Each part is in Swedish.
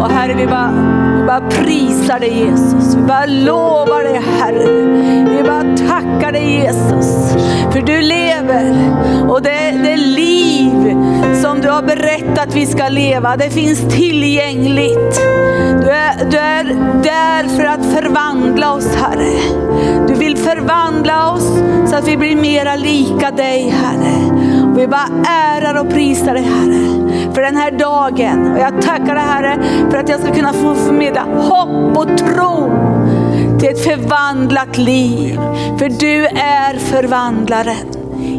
Och Herre, vi bara, vi bara prisar dig Jesus. Vi bara lovar dig Herre. Vi bara tackar tackar dig Jesus. För du lever och det, det liv som du har berättat att vi ska leva, det finns tillgängligt. Du är, du är där för att förvandla oss Herre. Du vill förvandla oss så att vi blir mera lika dig Herre. Och vi bara ärar och prisar dig Herre för den här dagen. Och jag tackar dig Herre för att jag ska kunna få förmedla hopp och tro till ett förvandlat liv. För du är förvandlaren.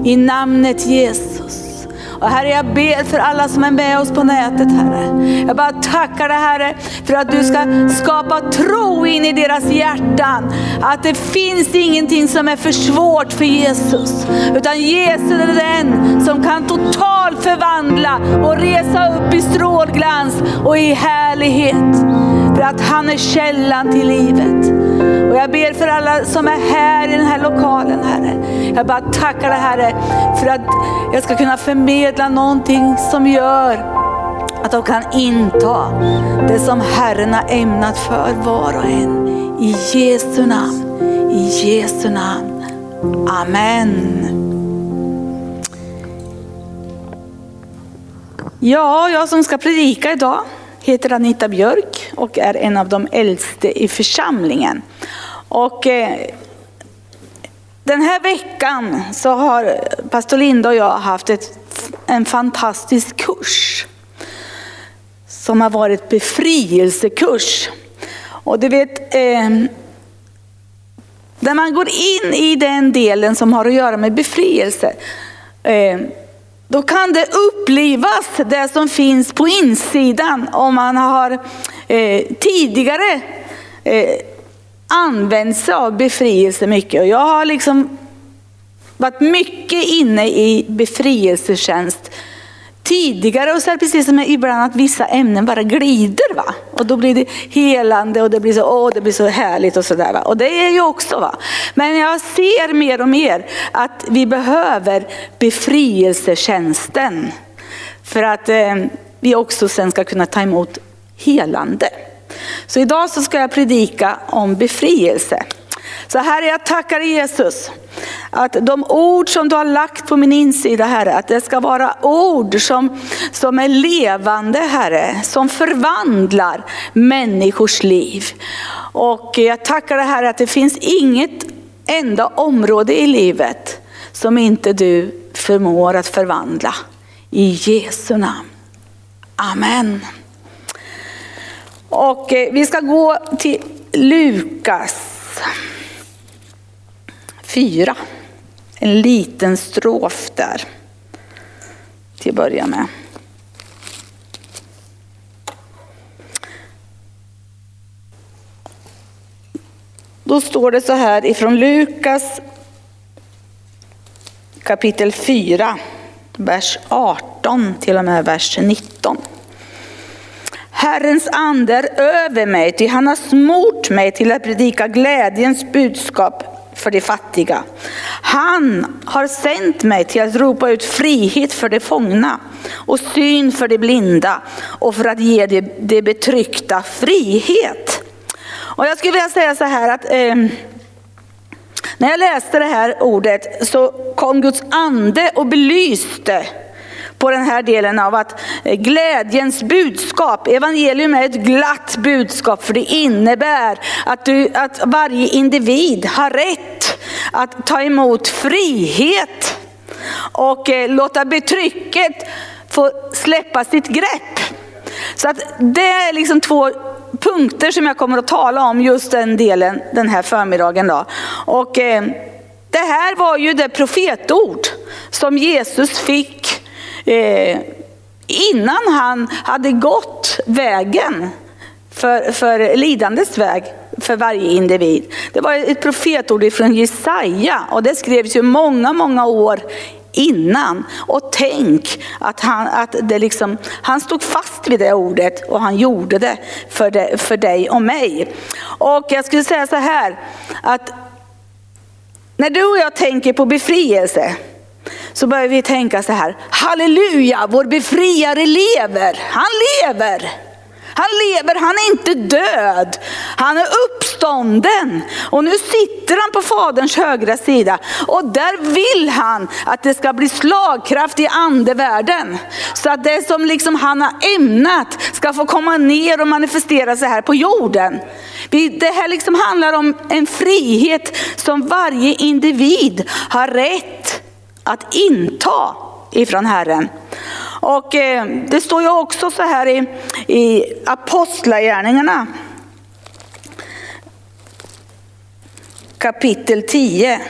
I namnet Jesus. Och Herre, jag ber för alla som är med oss på nätet, Herre. Jag bara tackar dig Herre för att du ska skapa tro in i deras hjärtan. Att det finns ingenting som är för svårt för Jesus. Utan Jesus är den som kan totalt förvandla och resa upp i strålglans och i härlighet. För att han är källan till livet. Och jag ber för alla som är här i den här lokalen Herre. Jag bara tackar dig Herre för att jag ska kunna förmedla någonting som gör att de kan inta det som Herren har ämnat för var och en. I Jesu namn, i Jesu namn. Amen. Ja, jag som ska predika idag heter Anita Björk och är en av de äldste i församlingen. Och eh, den här veckan så har pastor Linda och jag haft ett, en fantastisk kurs. Som har varit befrielsekurs. Och du vet, eh, när man går in i den delen som har att göra med befrielse. Eh, då kan det upplivas, det som finns på insidan om man har eh, tidigare eh, använt sig av befrielse mycket. Och jag har liksom varit mycket inne i befrielsetjänst tidigare och så är det precis som ibland att vissa ämnen bara glider. Va? Och då blir det helande och det blir så, åh, det blir så härligt och sådär. Och det är ju också. Va? Men jag ser mer och mer att vi behöver befrielsetjänsten. För att eh, vi också sen ska kunna ta emot helande. Så idag så ska jag predika om befrielse. Så Herre, jag tackar Jesus att de ord som du har lagt på min insida Herre, att det ska vara ord som, som är levande Herre, som förvandlar människors liv. Och jag tackar dig Herre att det finns inget enda område i livet som inte du förmår att förvandla. I Jesu namn. Amen. Och eh, vi ska gå till Lukas 4. En liten strof där till att börja med. Då står det så här ifrån Lukas kapitel 4, vers 18 till och med vers 19. Herrens ande är över mig, ty han har smort mig till att predika glädjens budskap för de fattiga. Han har sänt mig till att ropa ut frihet för de fångna och syn för de blinda och för att ge de, de betryckta frihet. Och jag skulle vilja säga så här att eh, när jag läste det här ordet så kom Guds ande och belyste på den här delen av att eh, glädjens budskap, evangelium är ett glatt budskap för det innebär att, du, att varje individ har rätt att ta emot frihet och eh, låta betrycket få släppa sitt grepp. Så att det är liksom två punkter som jag kommer att tala om just den delen den här förmiddagen. Då. Och, eh, det här var ju det profetord som Jesus fick eh, innan han hade gått vägen för, för lidandets väg för varje individ. Det var ett profetord från Jesaja och det skrevs ju många, många år innan. Och tänk att han, att det liksom, han stod fast vid det ordet och han gjorde det för, det för dig och mig. Och jag skulle säga så här att när du och jag tänker på befrielse så börjar vi tänka så här, halleluja, vår befriare lever, han lever. Han lever, han är inte död. Han är uppstånden. Och nu sitter han på faderns högra sida. Och där vill han att det ska bli slagkraft i andevärlden. Så att det som liksom han har ämnat ska få komma ner och manifestera sig här på jorden. Det här liksom handlar om en frihet som varje individ har rätt att inta ifrån Herren. Och eh, det står ju också så här i, i Apostlagärningarna kapitel 10.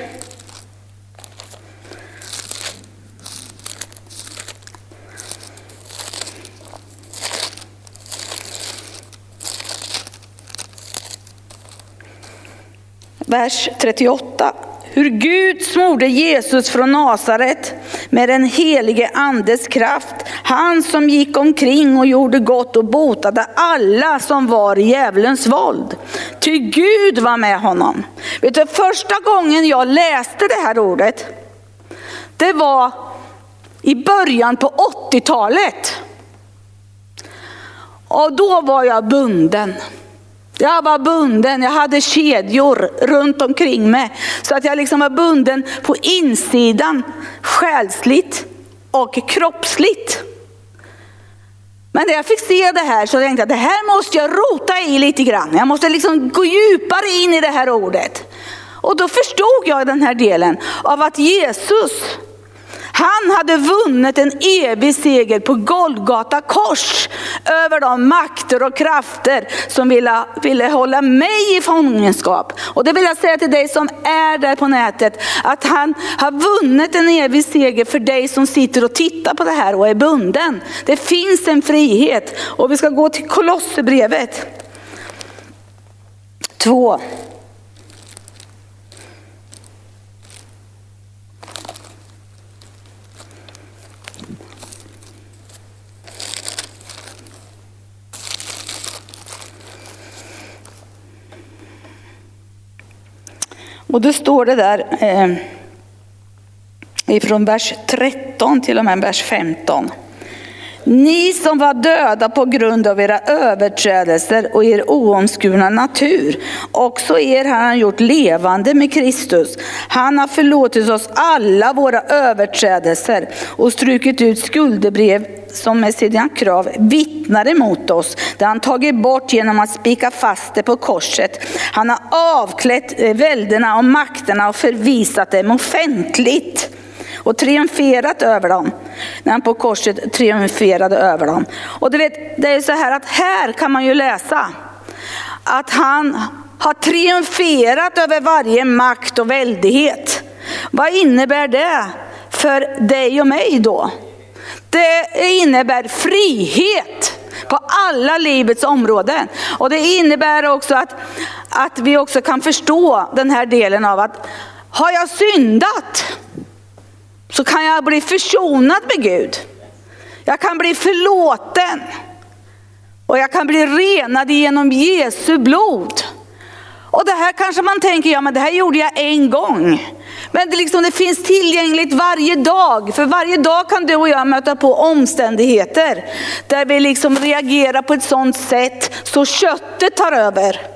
Vers 38 hur Gud smorde Jesus från Nasaret med den helige andes kraft. Han som gick omkring och gjorde gott och botade alla som var i djävulens våld. Ty Gud var med honom. Vet du, första gången jag läste det här ordet, det var i början på 80-talet. Och då var jag bunden. Jag var bunden, jag hade kedjor runt omkring mig. Så att jag liksom var bunden på insidan, själsligt och kroppsligt. Men när jag fick se det här så tänkte jag att det här måste jag rota i lite grann. Jag måste liksom gå djupare in i det här ordet. Och då förstod jag den här delen av att Jesus han hade vunnit en evig seger på Golgata kors över de makter och krafter som ville, ville hålla mig i fångenskap. Och det vill jag säga till dig som är där på nätet, att han har vunnit en evig seger för dig som sitter och tittar på det här och är bunden. Det finns en frihet och vi ska gå till Kolosserbrevet 2. Och då står det där eh, ifrån vers 13 till och med vers 15. Ni som var döda på grund av era överträdelser och er oomskurna natur, också er har han gjort levande med Kristus. Han har förlåtit oss alla våra överträdelser och strukit ut skuldebrev som med sina krav vittnar emot oss. Det har han tagit bort genom att spika fast det på korset. Han har avklätt eh, välderna och makterna och förvisat dem offentligt och triumferat över dem. När han på korset triumferade över dem. Och du vet, det är så här att här kan man ju läsa att han har triumferat över varje makt och väldighet. Vad innebär det för dig och mig då? Det innebär frihet på alla livets områden. Och det innebär också att, att vi också kan förstå den här delen av att har jag syndat så kan jag bli försonad med Gud. Jag kan bli förlåten. Och jag kan bli renad genom Jesu blod. Och det här kanske man tänker, ja men det här gjorde jag en gång. Men det, liksom, det finns tillgängligt varje dag. För varje dag kan du och jag möta på omständigheter där vi liksom reagerar på ett sådant sätt så köttet tar över.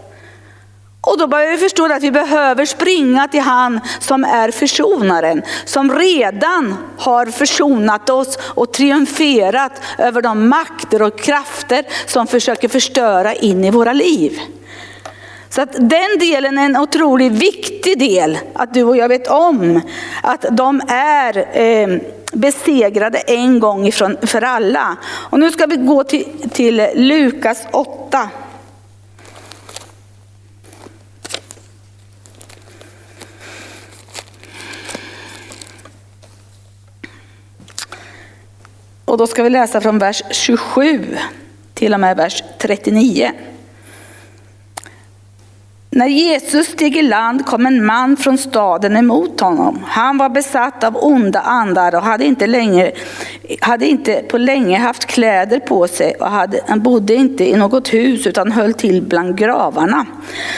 Och då börjar vi förstå att vi behöver springa till han som är försonaren, som redan har försonat oss och triumferat över de makter och krafter som försöker förstöra in i våra liv. Så att den delen är en otroligt viktig del, att du och jag vet om att de är eh, besegrade en gång ifrån, för alla. Och nu ska vi gå till, till Lukas 8. Och då ska vi läsa från vers 27 till och med vers 39. När Jesus steg i land kom en man från staden emot honom. Han var besatt av onda andar och hade inte, länge, hade inte på länge haft kläder på sig och hade, han bodde inte i något hus utan höll till bland gravarna.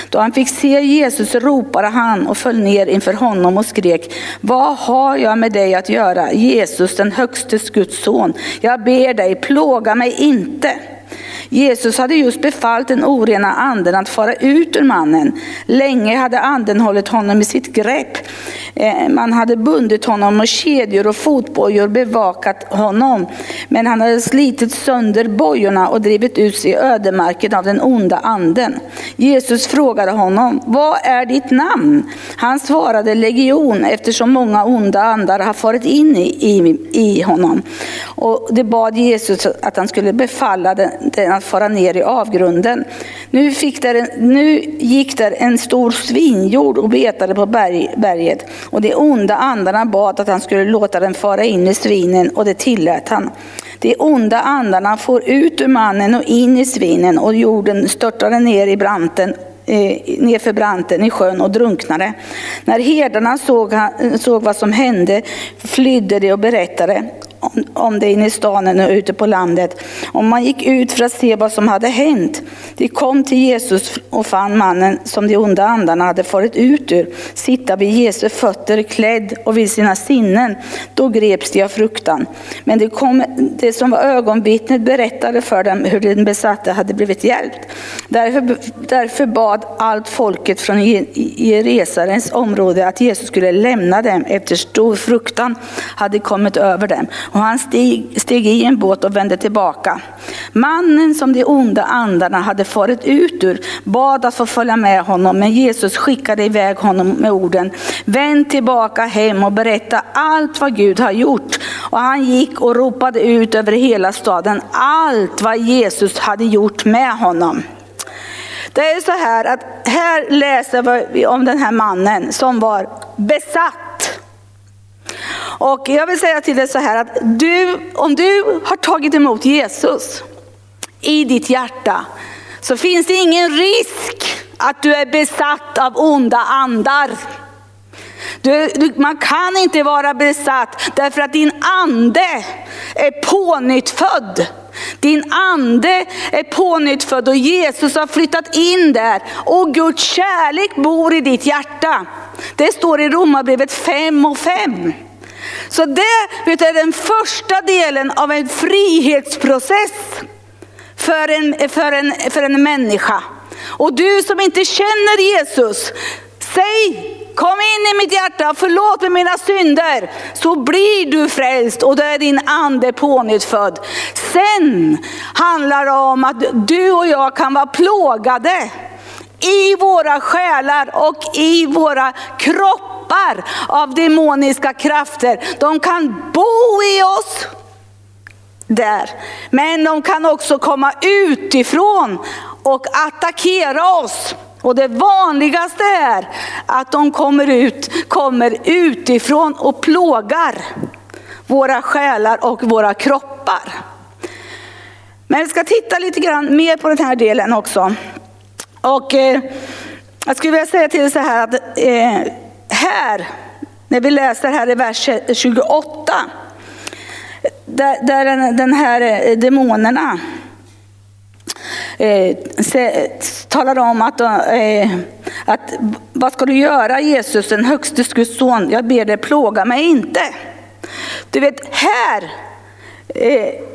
Då han fick se Jesus ropade han och föll ner inför honom och skrek, vad har jag med dig att göra, Jesus den högstes Guds son? Jag ber dig, plåga mig inte. Jesus hade just befallt den orena anden att fara ut ur mannen. Länge hade anden hållit honom i sitt grepp. Eh, man hade bundit honom med kedjor och fotbojor bevakat honom. Men han hade slitit sönder bojorna och drivit ut sig i ödemarken av den onda anden. Jesus frågade honom, vad är ditt namn? Han svarade legion eftersom många onda andar har farit in i, i, i honom. Och det bad Jesus att han skulle befalla den, den att fara ner i avgrunden. Nu, fick där, nu gick där en stor svinjord och betade på berg, berget. Och de onda andarna bad att han skulle låta den fara in i svinen och det tillät han. De onda andarna får ut ur mannen och in i svinen och jorden störtade ner i branten eh, nerför branten i sjön och drunknade. När herdarna såg, såg vad som hände flydde de och berättade om det inne i staden och ute på landet. Och man gick ut för att se vad som hade hänt. De kom till Jesus och fann mannen som de onda andarna hade farit ut ur, sitta vid Jesu fötter klädd och vid sina sinnen. Då greps de av fruktan. Men det, kom, det som var ögonvittnet berättade för dem hur den besatte hade blivit hjälpt. Därför, därför bad allt folket från Jerusalens område att Jesus skulle lämna dem efter stor fruktan hade kommit över dem och han steg, steg i en båt och vände tillbaka. Mannen som de onda andarna hade farit ut ur bad att få följa med honom, men Jesus skickade iväg honom med orden, vänd tillbaka hem och berätta allt vad Gud har gjort. Och han gick och ropade ut över hela staden allt vad Jesus hade gjort med honom. Det är så här att här läser vi om den här mannen som var besatt och jag vill säga till dig så här att du, om du har tagit emot Jesus i ditt hjärta så finns det ingen risk att du är besatt av onda andar. Du, du, man kan inte vara besatt därför att din ande är pånyttfödd. Din ande är pånyttfödd och Jesus har flyttat in där och Guds kärlek bor i ditt hjärta. Det står i Romarbrevet 5 och 5. Så det vet är den första delen av en frihetsprocess för en, för, en, för en människa. Och du som inte känner Jesus, säg Kom in i mitt hjärta, förlåt mig mina synder, så blir du frälst och då är din ande pånyttfödd. Sen handlar det om att du och jag kan vara plågade i våra själar och i våra kroppar av demoniska krafter. De kan bo i oss där, men de kan också komma utifrån och attackera oss. Och det vanligaste är att de kommer ut, kommer utifrån och plågar våra själar och våra kroppar. Men vi ska titta lite grann mer på den här delen också. Och eh, jag skulle vilja säga till så här att eh, här, när vi läser här i vers 28, där, där den, den här eh, demonerna eh, talar om att, eh, att vad ska du göra Jesus, den högste Guds son? Jag ber dig plåga mig inte. Du vet, här eh,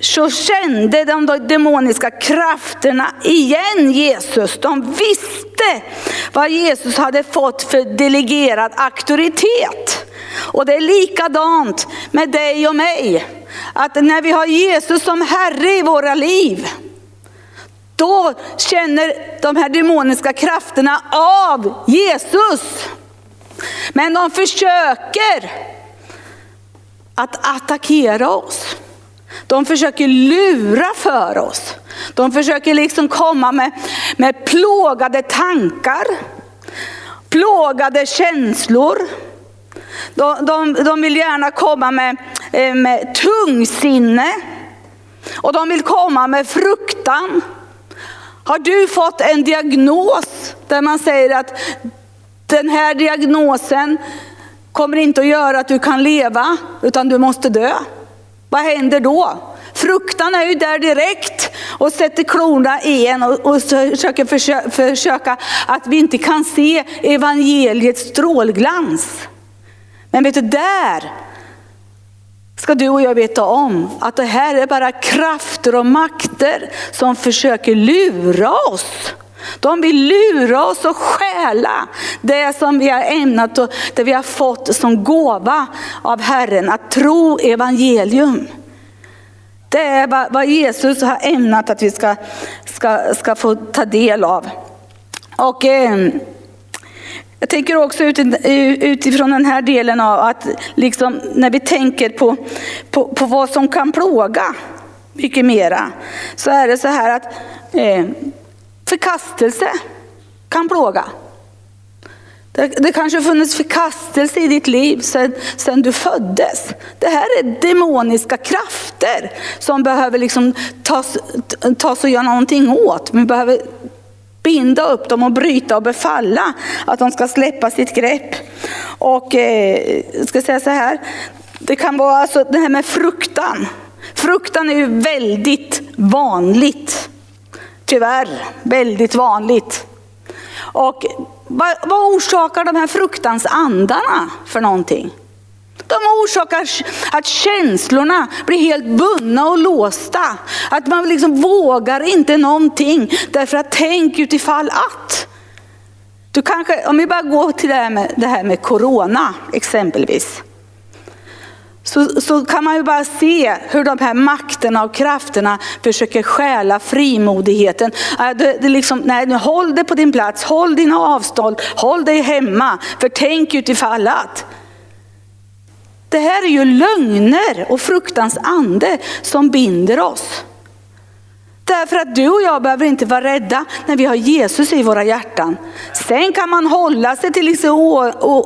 så kände de demoniska krafterna igen Jesus. De visste vad Jesus hade fått för delegerad auktoritet. Och det är likadant med dig och mig. Att när vi har Jesus som Herre i våra liv, då känner de här demoniska krafterna av Jesus. Men de försöker att attackera oss. De försöker lura för oss. De försöker liksom komma med, med plågade tankar, plågade känslor. De, de, de vill gärna komma med, eh, med tungsinne och de vill komma med fruktan. Har du fått en diagnos Där man säger att den här diagnosen kommer inte att göra att du kan leva, utan du måste dö. Vad händer då? Fruktan är ju där direkt och sätter klorna i en och, och försöker försöka, försöka att vi inte kan se evangeliets strålglans. Men vet du, där ska du och jag veta om att det här är bara krafter och makter som försöker lura oss. De vill lura oss och stjäla det som vi har ämnat och det vi har fått som gåva av Herren, att tro evangelium. Det är vad Jesus har ämnat att vi ska, ska, ska få ta del av. Och, eh, jag tänker också utifrån den här delen av att liksom, när vi tänker på, på, på vad som kan plåga mycket mera, så är det så här att eh, förkastelse kan plåga. Det, det kanske funnits förkastelse i ditt liv sedan, du föddes. Det här är demoniska krafter som behöver liksom tas, tas och göra någonting åt. Vi behöver binda upp dem och bryta och befalla att de ska släppa sitt grepp. Och eh, ska säga så här, det kan vara alltså det här med fruktan. Fruktan är ju väldigt vanligt. Tyvärr, väldigt vanligt. Och vad, vad orsakar de här fruktansandarna för någonting? De orsakar att känslorna blir helt bundna och låsta. Att man liksom vågar inte någonting därför att tänk utifall att. Du kanske, om vi bara går till det här med, det här med corona exempelvis så, så kan man ju bara se hur de här makterna och krafterna försöker stjäla frimodigheten. Det, det liksom, nej, håll dig på din plats, håll dina avstånd, håll dig hemma, för tänk utifall att. Det här är ju lögner och fruktans ande som binder oss. Därför att du och jag behöver inte vara rädda när vi har Jesus i våra hjärtan. Sen kan man hålla sig till liksom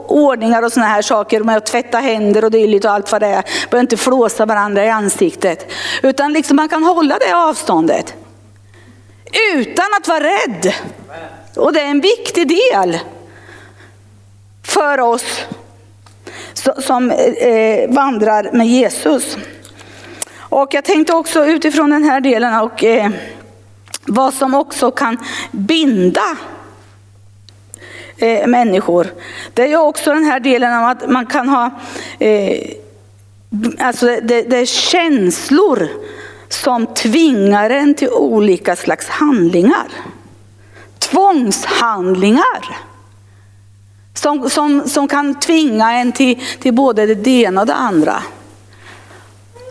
ordningar och sådana här saker med att tvätta händer och dylikt och allt vad det är. Behöver inte flåsa varandra i ansiktet. Utan liksom man kan hålla det avståndet. Utan att vara rädd. Och det är en viktig del för oss som eh, eh, vandrar med Jesus. Och jag tänkte också utifrån den här delen och eh, vad som också kan binda eh, människor. Det är ju också den här delen av att man kan ha, eh, alltså det, det är känslor som tvingar en till olika slags handlingar. Tvångshandlingar. Som, som, som kan tvinga en till, till både det ena och det andra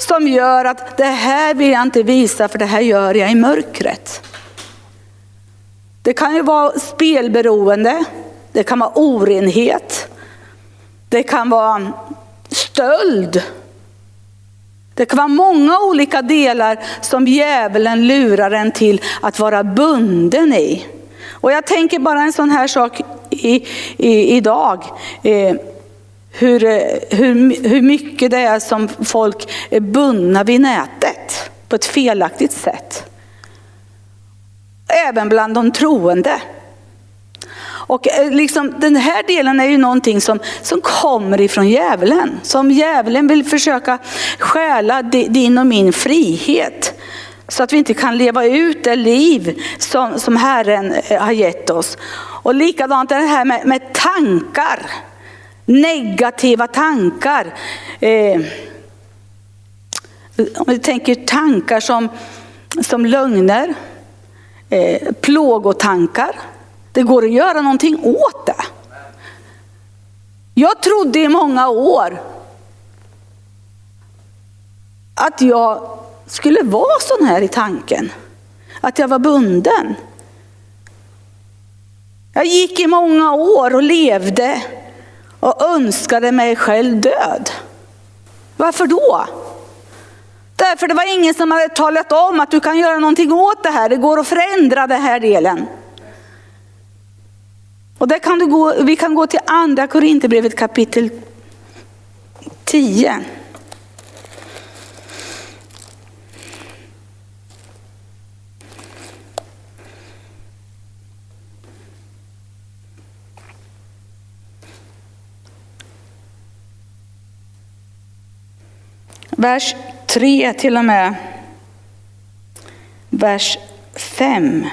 som gör att det här vill jag inte visa för det här gör jag i mörkret. Det kan ju vara spelberoende, det kan vara orenhet, det kan vara stöld. Det kan vara många olika delar som djävulen lurar en till att vara bunden i. Och jag tänker bara en sån här sak i, i, idag. Eh, hur, eh, hur, hur mycket det är som folk är bundna vid nätet på ett felaktigt sätt. Även bland de troende. Och eh, liksom, den här delen är ju någonting som, som kommer ifrån djävulen. Som djävulen vill försöka stjäla din och min frihet. Så att vi inte kan leva ut det liv som, som Herren eh, har gett oss. Och likadant är det här med, med tankar negativa tankar. Eh, om vi tänker tankar som, som lögner, eh, plågotankar. Det går att göra någonting åt det. Jag trodde i många år att jag skulle vara sån här i tanken. Att jag var bunden. Jag gick i många år och levde och önskade mig själv död. Varför då? Därför det var ingen som hade talat om att du kan göra någonting åt det här. Det går att förändra den här delen. Och där kan du gå, vi kan gå till andra Korinthierbrevet kapitel 10. Vers 3 till och med vers 5.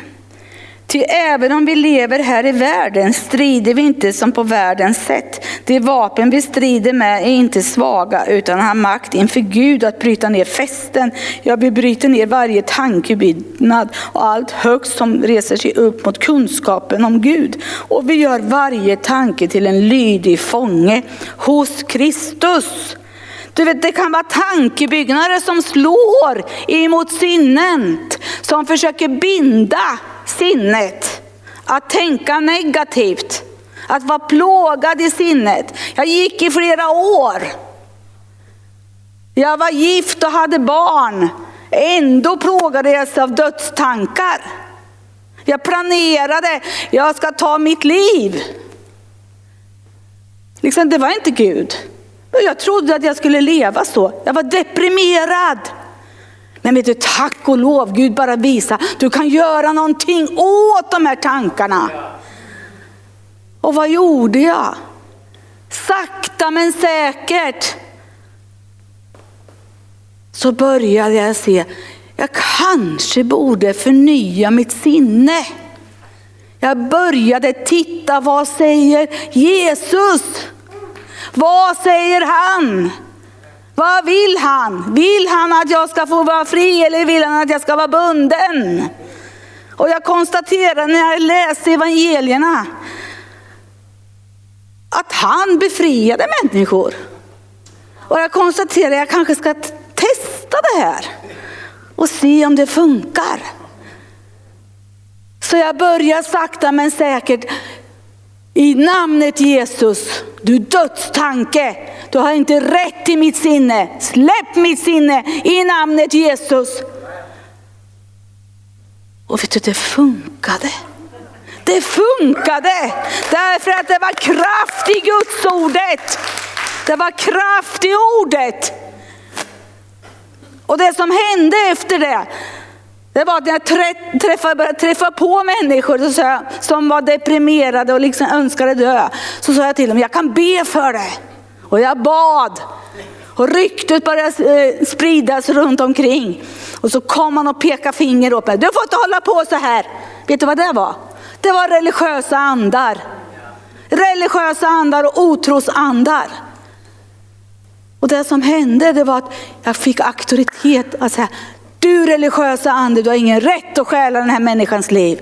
Ty även om vi lever här i världen strider vi inte som på världens sätt. De vapen vi strider med är inte svaga utan har makt inför Gud att bryta ner fästen. Ja, vi bryter ner varje tankebyggnad och allt högst som reser sig upp mot kunskapen om Gud. Och vi gör varje tanke till en lydig fånge hos Kristus. Du vet, det kan vara tankebyggnader som slår emot sinnet, som försöker binda sinnet. Att tänka negativt, att vara plågad i sinnet. Jag gick i flera år. Jag var gift och hade barn. Ändå plågade jag sig av dödstankar. Jag planerade, jag ska ta mitt liv. Liksom, det var inte Gud. Jag trodde att jag skulle leva så. Jag var deprimerad. Men vet du, tack och lov, Gud bara visa, du kan göra någonting åt de här tankarna. Och vad gjorde jag? Sakta men säkert så började jag se, jag kanske borde förnya mitt sinne. Jag började titta, vad säger Jesus? Vad säger han? Vad vill han? Vill han att jag ska få vara fri eller vill han att jag ska vara bunden? Och jag konstaterar när jag läser evangelierna att han befriade människor. Och jag konstaterar att jag kanske ska testa det här och se om det funkar. Så jag börjar sakta men säkert i namnet Jesus, du dödstanke, du har inte rätt i mitt sinne. Släpp mitt sinne i namnet Jesus. Och vet du, det funkade. Det funkade därför att det var kraft i Guds ordet. Det var kraft i ordet. Och det som hände efter det, det var att när jag träffade, började träffa på människor som var deprimerade och liksom önskade dö, så sa jag till dem, jag kan be för dig. Och jag bad. Och ryktet började eh, spridas runt omkring. Och så kom han och pekade finger åt mig. Du får inte hålla på så här. Vet du vad det var? Det var religiösa andar. Religiösa andar och otrosandar. Och det som hände det var att jag fick auktoritet att säga, du religiösa ande, du har ingen rätt att stjäla den här människans liv.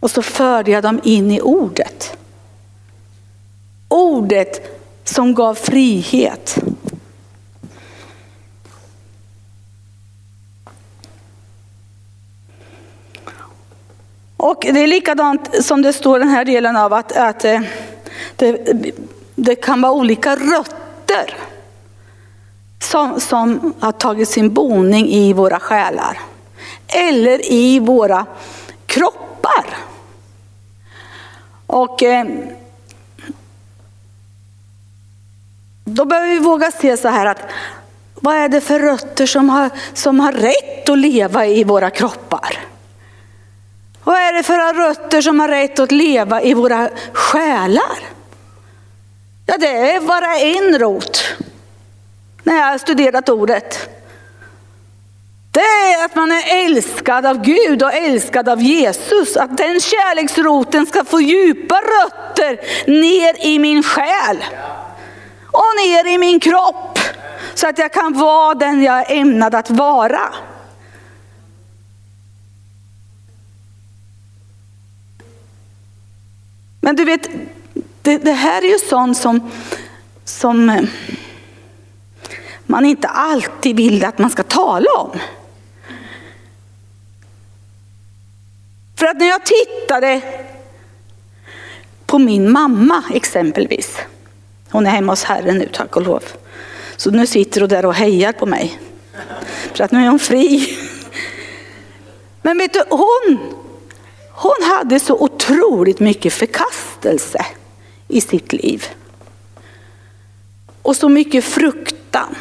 Och så förde jag dem in i ordet. Ordet som gav frihet. Och det är likadant som det står den här delen av att, att eh, det, det kan vara olika rötter som, som har tagit sin boning i våra själar. Eller i våra kroppar. Och eh, då behöver vi våga se så här att vad är det för rötter som har, som har rätt att leva i våra kroppar? Vad är det för rötter som har rätt att leva i våra själar? Ja, det är bara en rot när jag har studerat ordet. Det är att man är älskad av Gud och älskad av Jesus. Att den kärleksroten ska få djupa rötter ner i min själ och ner i min kropp så att jag kan vara den jag är ämnad att vara. Men du vet, det, det här är ju sånt som, som eh, man inte alltid vill att man ska tala om. För att när jag tittade på min mamma exempelvis, hon är hemma hos Herren nu tack och lov. Så nu sitter hon där och hejar på mig. För att nu är hon fri. Men vet du, hon, hon hade så otroligt mycket förkastelse i sitt liv. Och så mycket fruktan.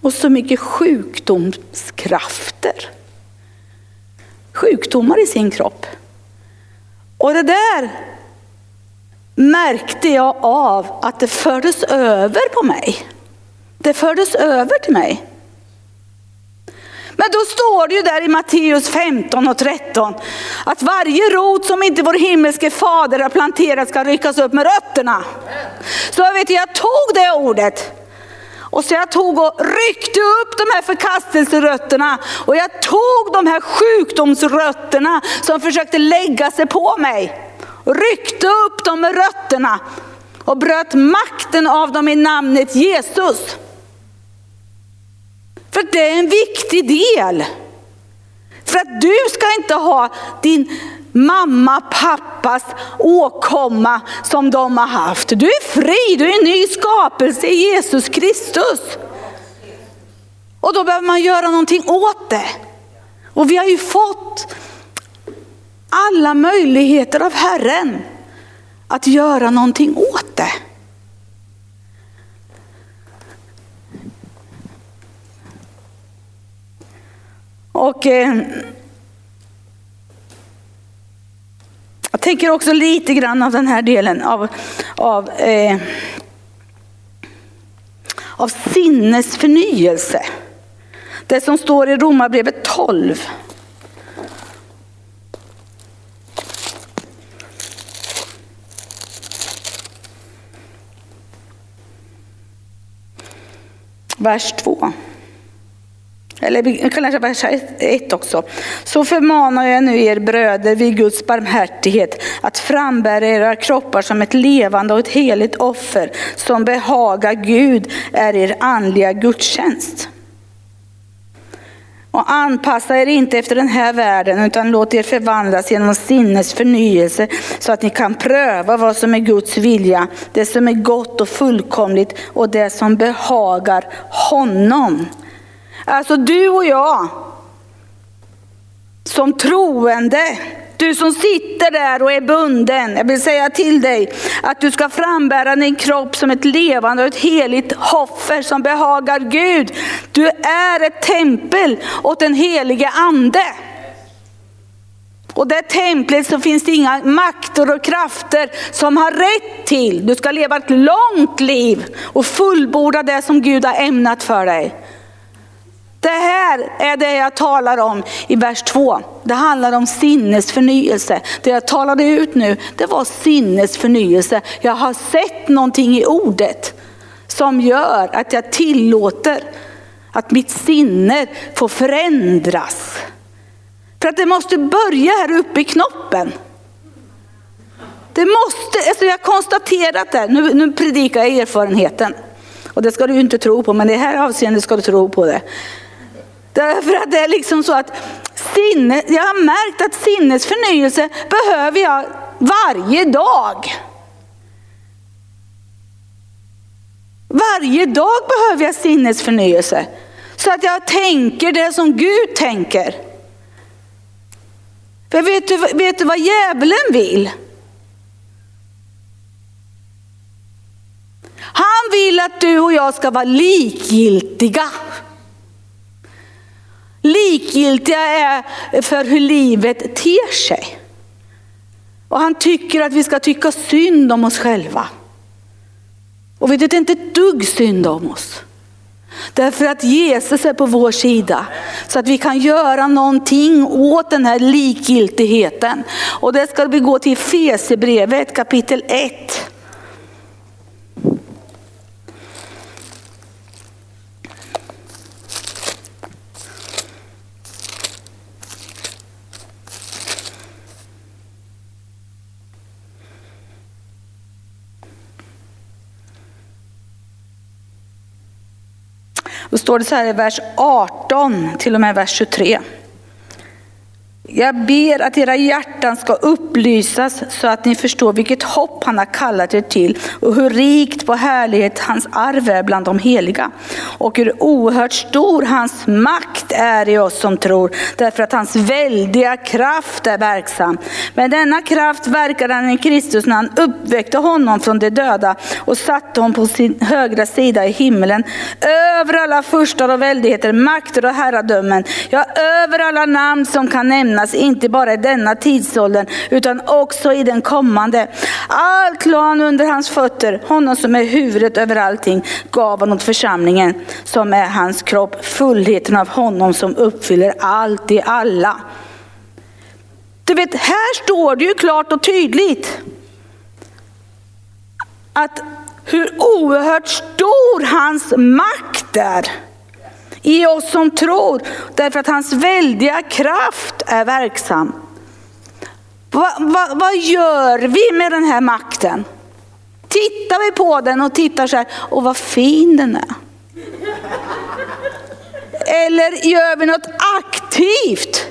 Och så mycket sjukdomskrafter. Sjukdomar i sin kropp. Och det där märkte jag av att det fördes över på mig. Det fördes över till mig. Men då står det ju där i Matteus 15 och 13 att varje rot som inte vår himmelske fader har planterat ska ryckas upp med rötterna. Så jag vet, jag tog det ordet och så jag tog och ryckte upp de här förkastelserötterna och jag tog de här sjukdomsrötterna som försökte lägga sig på mig. Ryckte upp dem med rötterna och bröt makten av dem i namnet Jesus. För det är en viktig del. För att du ska inte ha din mamma, pappas åkomma som de har haft. Du är fri, du är en ny skapelse i Jesus Kristus. Och då behöver man göra någonting åt det. Och vi har ju fått alla möjligheter av Herren att göra någonting åt det. Och eh, jag tänker också lite grann av den här delen av, av, eh, av sinnesförnyelse. Det som står i Romarbrevet 12. Vers 2. Eller vi kan läsa vers 1 också. Så förmanar jag nu er bröder vid Guds barmhärtighet att frambära era kroppar som ett levande och ett heligt offer som behagar Gud är er andliga gudstjänst. Och anpassa er inte efter den här världen utan låt er förvandlas genom sinnes förnyelse så att ni kan pröva vad som är Guds vilja, det som är gott och fullkomligt och det som behagar honom. Alltså du och jag som troende, du som sitter där och är bunden. Jag vill säga till dig att du ska frambära din kropp som ett levande och ett heligt offer som behagar Gud. Du är ett tempel åt den helige ande. Och det templet så finns det inga makter och krafter som har rätt till. Du ska leva ett långt liv och fullborda det som Gud har ämnat för dig. Det här är det jag talar om i vers 2. Det handlar om sinnesförnyelse. Det jag talade ut nu, det var sinnesförnyelse. Jag har sett någonting i ordet som gör att jag tillåter att mitt sinne får förändras. För att det måste börja här uppe i knoppen. Det måste, alltså jag har konstaterat det, nu, nu predikar jag erfarenheten. Och det ska du inte tro på, men i det här avseendet ska du tro på det. Därför att det är liksom så att sinne, jag har märkt att sinnesförnyelse behöver jag varje dag. Varje dag behöver jag sinnesförnyelse. Så att jag tänker det som Gud tänker. För vet du, vet du vad djävulen vill? Han vill att du och jag ska vara likgiltiga likgiltiga är för hur livet ter sig. Och han tycker att vi ska tycka synd om oss själva. Och vi tycker inte ett dugg synd om oss. Därför att Jesus är på vår sida. Så att vi kan göra någonting åt den här likgiltigheten. Och det ska vi gå till Fesebrevet kapitel 1. Då står det så här i vers 18 till och med vers 23. Jag ber att era hjärtan ska upplysas så att ni förstår vilket hopp han har kallat er till och hur rikt på härlighet hans arv är bland de heliga. Och hur oerhört stor hans makt är i oss som tror, därför att hans väldiga kraft är verksam. Men denna kraft verkade han i Kristus när han uppväckte honom från de döda och satte honom på sin högra sida i himlen. Över alla furstar och väldigheter, makter och herradömen, ja över alla namn som kan nämnas finnas, inte bara i denna tidsåldern utan också i den kommande. Allt la han under hans fötter, honom som är huvudet över allting, gav han åt församlingen som är hans kropp, fullheten av honom som uppfyller allt i alla. Du vet, här står det ju klart och tydligt att hur oerhört stor hans makt är i oss som tror, därför att hans väldiga kraft är verksam. Va, va, vad gör vi med den här makten? Tittar vi på den och tittar så här, och vad fin den är. Eller gör vi något aktivt?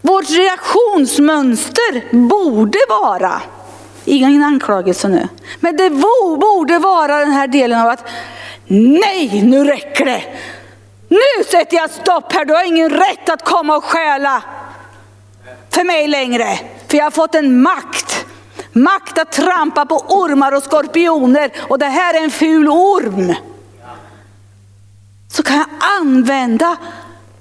Vårt reaktionsmönster borde vara, ingen anklagelse nu, men det borde vara den här delen av att nej, nu räcker det. Nu sätter jag stopp här, du har ingen rätt att komma och stjäla för mig längre. För jag har fått en makt. Makt att trampa på ormar och skorpioner och det här är en ful orm. Så kan jag använda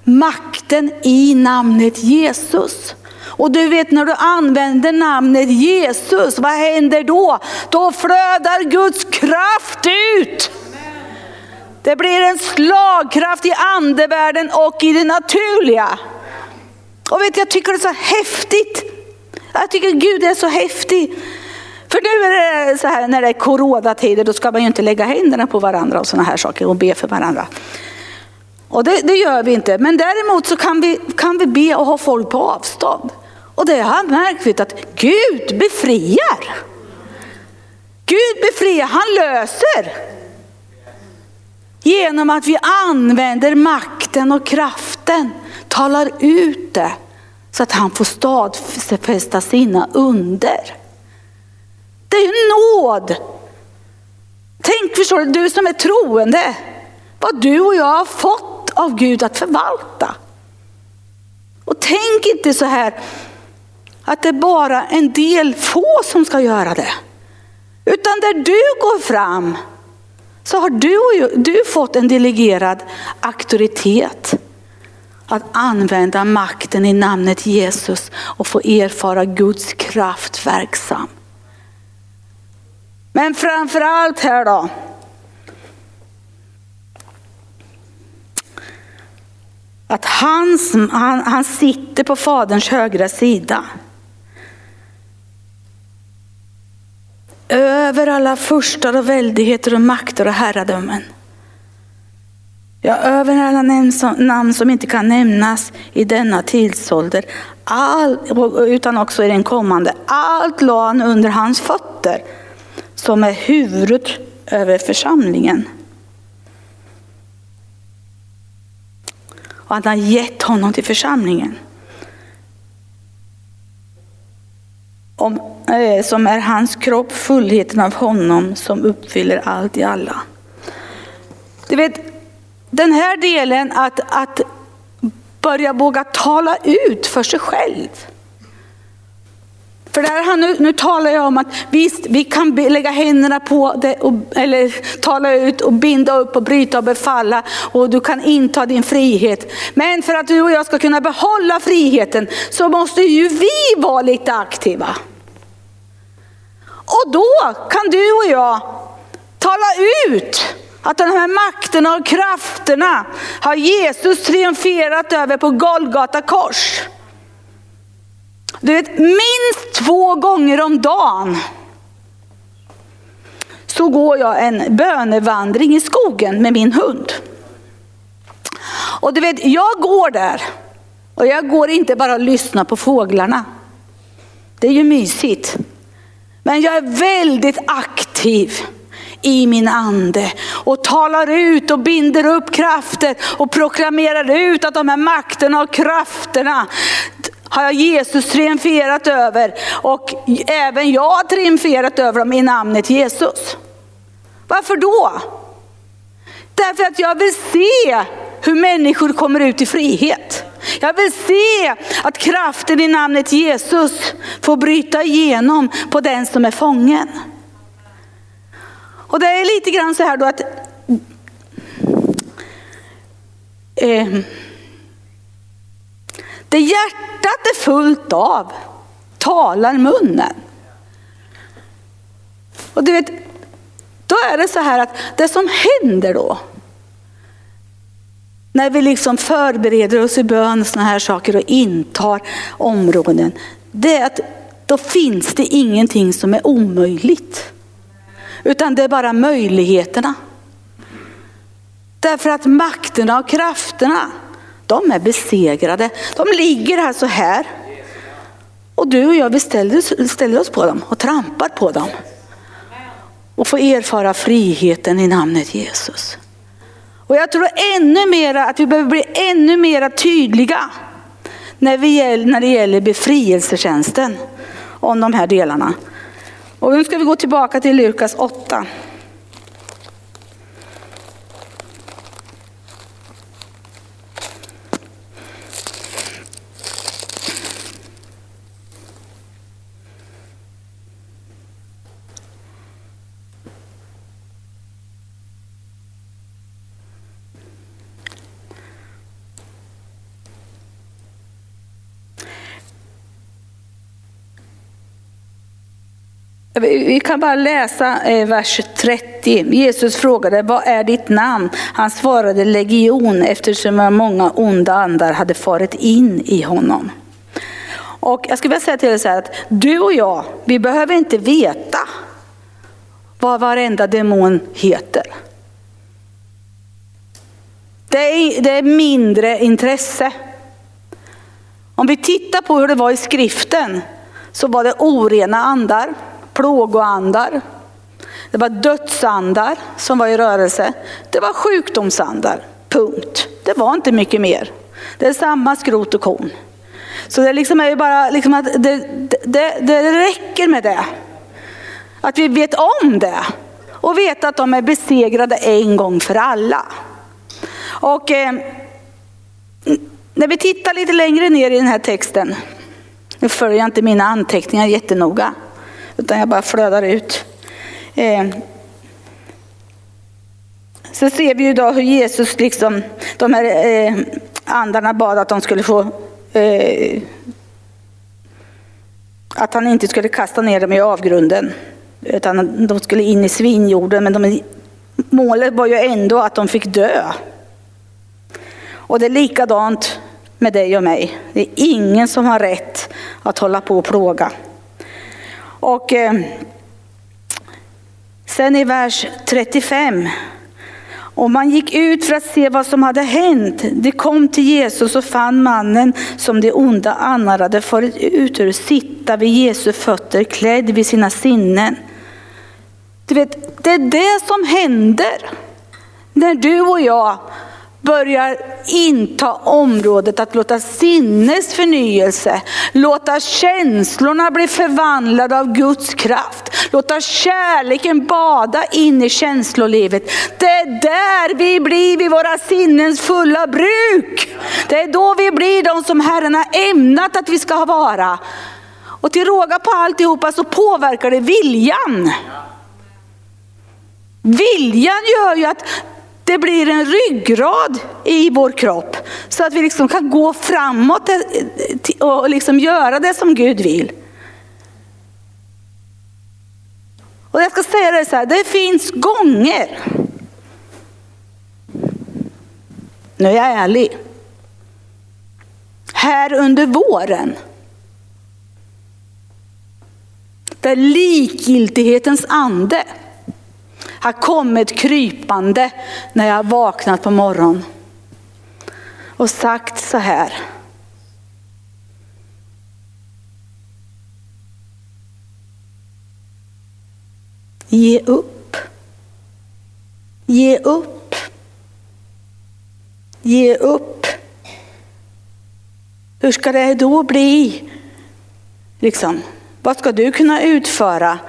makten i namnet Jesus. Och du vet när du använder namnet Jesus, vad händer då? Då flödar Guds kraft ut. Det blir en slagkraft i andevärlden och i det naturliga. Och vet jag tycker det är så häftigt. Jag tycker Gud är så häftig. För nu är det så här när det är coronatider, då ska man ju inte lägga händerna på varandra och sådana här saker och be för varandra. Och det, det, gör vi inte. Men däremot så kan vi, kan vi be och ha folk på avstånd. Och det har jag märkt att Gud befriar. Gud befriar, han löser. Genom att vi använder makten och kraften, talar ut det. Så att han får stadfästa sina under. Det är ju nåd. Tänk förstår du, du som är troende, vad du och jag har fått av Gud att förvalta. Och tänk inte så här att det är bara en del få som ska göra det. Utan där du går fram så har du, du fått en delegerad auktoritet att använda makten i namnet Jesus och få erfara Guds kraft verksam. Men framför allt här då, att han, han, han sitter på faderns högra sida. Över alla furstar och väldigheter och makter och herradömen. Ja, över alla namn som, namn som inte kan nämnas i denna tidsålder, all, utan också i den kommande. Allt la han under hans fötter, som är huvudet över församlingen. Och han har gett honom till församlingen. Om, eh, som är hans kropp, fullheten av honom som uppfyller allt i alla. Du vet, den här delen att, att börja våga tala ut för sig själv. För där han, nu, nu talar jag om att visst, vi kan lägga händerna på det, och, eller tala ut och binda upp och bryta och befalla och du kan inta din frihet. Men för att du och jag ska kunna behålla friheten så måste ju vi vara lite aktiva. Och då kan du och jag tala ut att de här makterna och krafterna har Jesus triumferat över på Golgata kors. Du vet, minst två gånger om dagen så går jag en bönevandring i skogen med min hund. Och du vet, jag går där och jag går inte bara och lyssnar på fåglarna. Det är ju mysigt. Men jag är väldigt aktiv i min ande och talar ut och binder upp krafter och proklamerar ut att de här makterna och krafterna har Jesus triumferat över och även jag har triumferat över dem i namnet Jesus. Varför då? Därför att jag vill se hur människor kommer ut i frihet. Jag vill se att kraften i namnet Jesus får bryta igenom på den som är fången. Och det är lite grann så här då att eh, det hjärtat är fullt av talar munnen. Och du vet, då är det så här att det som händer då, när vi liksom förbereder oss i bön och sådana här saker och intar områden, det är att då finns det ingenting som är omöjligt. Utan det är bara möjligheterna. Därför att makterna och krafterna, de är besegrade. De ligger alltså här. Och du och jag, vi ställer, ställer oss på dem och trampar på dem. Och får erfara friheten i namnet Jesus. Och jag tror ännu mera att vi behöver bli ännu mera tydliga när, vi, när det gäller befrielsetjänsten om de här delarna. Och nu ska vi gå tillbaka till Lukas 8. Vi kan bara läsa eh, vers 30. Jesus frågade, vad är ditt namn? Han svarade legion eftersom många onda andar hade farit in i honom. Och jag skulle vilja säga till dig så här att du och jag, vi behöver inte veta vad varenda demon heter. Det är, det är mindre intresse. Om vi tittar på hur det var i skriften så var det orena andar plågoandar. Det var dödsandar som var i rörelse. Det var sjukdomsandar, punkt. Det var inte mycket mer. Det är samma skrot och korn. Så det liksom är ju bara liksom att det, det, det räcker med det. Att vi vet om det och vet att de är besegrade en gång för alla. Och eh, när vi tittar lite längre ner i den här texten, nu följer jag inte mina anteckningar jättenoga, utan jag bara flödar ut. Eh. Så ser vi ju då hur Jesus, liksom, de här eh, andarna bad att de skulle få eh, att han inte skulle kasta ner dem i avgrunden. Utan de skulle in i svinjorden. Men de, målet var ju ändå att de fick dö. Och det är likadant med dig och mig. Det är ingen som har rätt att hålla på och plåga. Och eh, sen i vers 35. Och man gick ut för att se vad som hade hänt. De kom till Jesus och fann mannen som de onda andarna hade farit ut ur sitta vid Jesu fötter klädd vid sina sinnen. Du vet, det är det som händer när du och jag börjar inta området att låta sinnesförnyelse, låta känslorna bli förvandlade av Guds kraft, låta kärleken bada in i känslolivet. Det är där vi blir vid våra sinnens fulla bruk. Det är då vi blir de som Herren har ämnat att vi ska vara. Och till råga på alltihopa så påverkar det viljan. Viljan gör ju att det blir en ryggrad i vår kropp så att vi liksom kan gå framåt eh, och liksom göra det som Gud vill. Och jag ska säga det så här, det finns gånger, nu är jag ärlig, här under våren, där likgiltighetens ande har kommit krypande när jag vaknat på morgonen och sagt så här. Ge upp. Ge upp. Ge upp. Hur ska det då bli? Liksom, vad ska du kunna utföra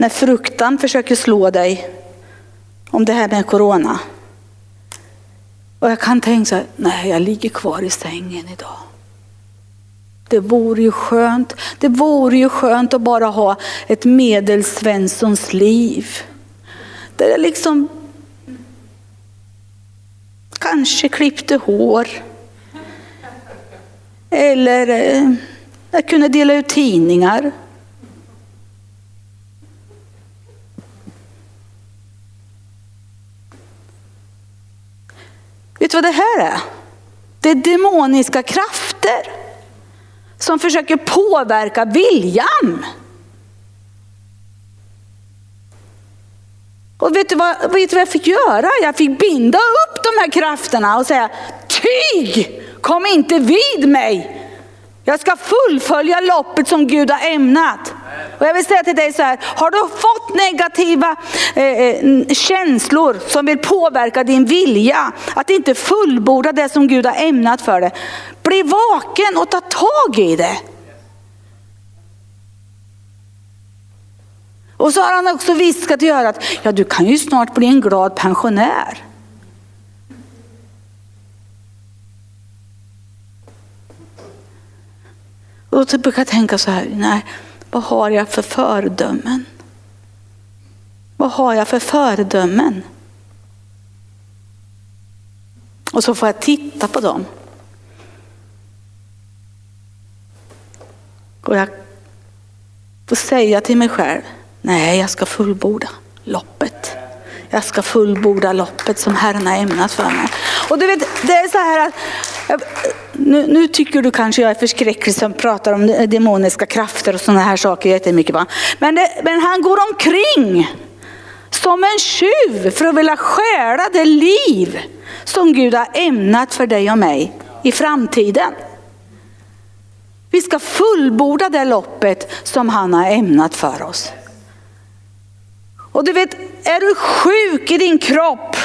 när fruktan försöker slå dig om det här med corona. Och jag kan tänka så här, nej jag ligger kvar i sängen idag. Det vore ju skönt, det vore ju skönt att bara ha ett medelsvenssons liv. Där jag liksom kanske klippte hår. Eller eh, jag kunde dela ut tidningar. Vet du vad det här är? Det är demoniska krafter som försöker påverka viljan. Och vet du, vad, vet du vad jag fick göra? Jag fick binda upp de här krafterna och säga, tyg, kom inte vid mig. Jag ska fullfölja loppet som Gud har ämnat. Och jag vill säga till dig så här, har du fått negativa eh, eh känslor som vill påverka din vilja att inte fullborda det som Gud har ämnat för dig. Bli vaken och ta tag i det. Och så har han också viskat i örat, ja du kan ju snart bli en glad pensionär. Och då brukar jag tänka så här, nej, vad har jag för föredömen? Vad har jag för föredömen? Och så får jag titta på dem. Och jag får säga till mig själv, nej jag ska fullborda loppet. Jag ska fullborda loppet som Herren har ämnat för mig. Och du vet, det är så här att nu, nu, tycker du kanske jag är förskräcklig som pratar om demoniska krafter och sådana här saker jättemycket. Va? Men, det, men han går omkring som en tjuv för att vilja stjäla det liv som Gud har ämnat för dig och mig i framtiden. Vi ska fullborda det loppet som han har ämnat för oss. Och du vet, är du sjuk i din kropp,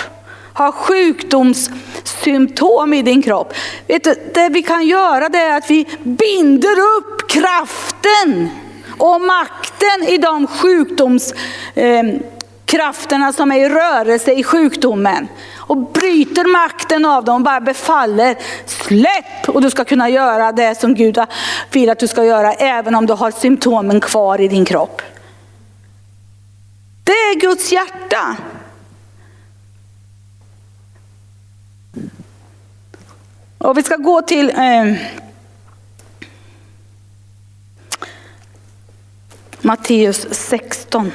har sjukdomssymptom i din kropp. Vet du, det vi kan göra det är att vi binder upp kraften och makten i de sjukdomskrafterna eh, som är i rörelse i sjukdomen. Och bryter makten av dem och bara befaller, släpp! Och du ska kunna göra det som Gud vill att du ska göra även om du har symptomen kvar i din kropp. Det är Guds hjärta. Och vi ska gå till eh, Matteus 16.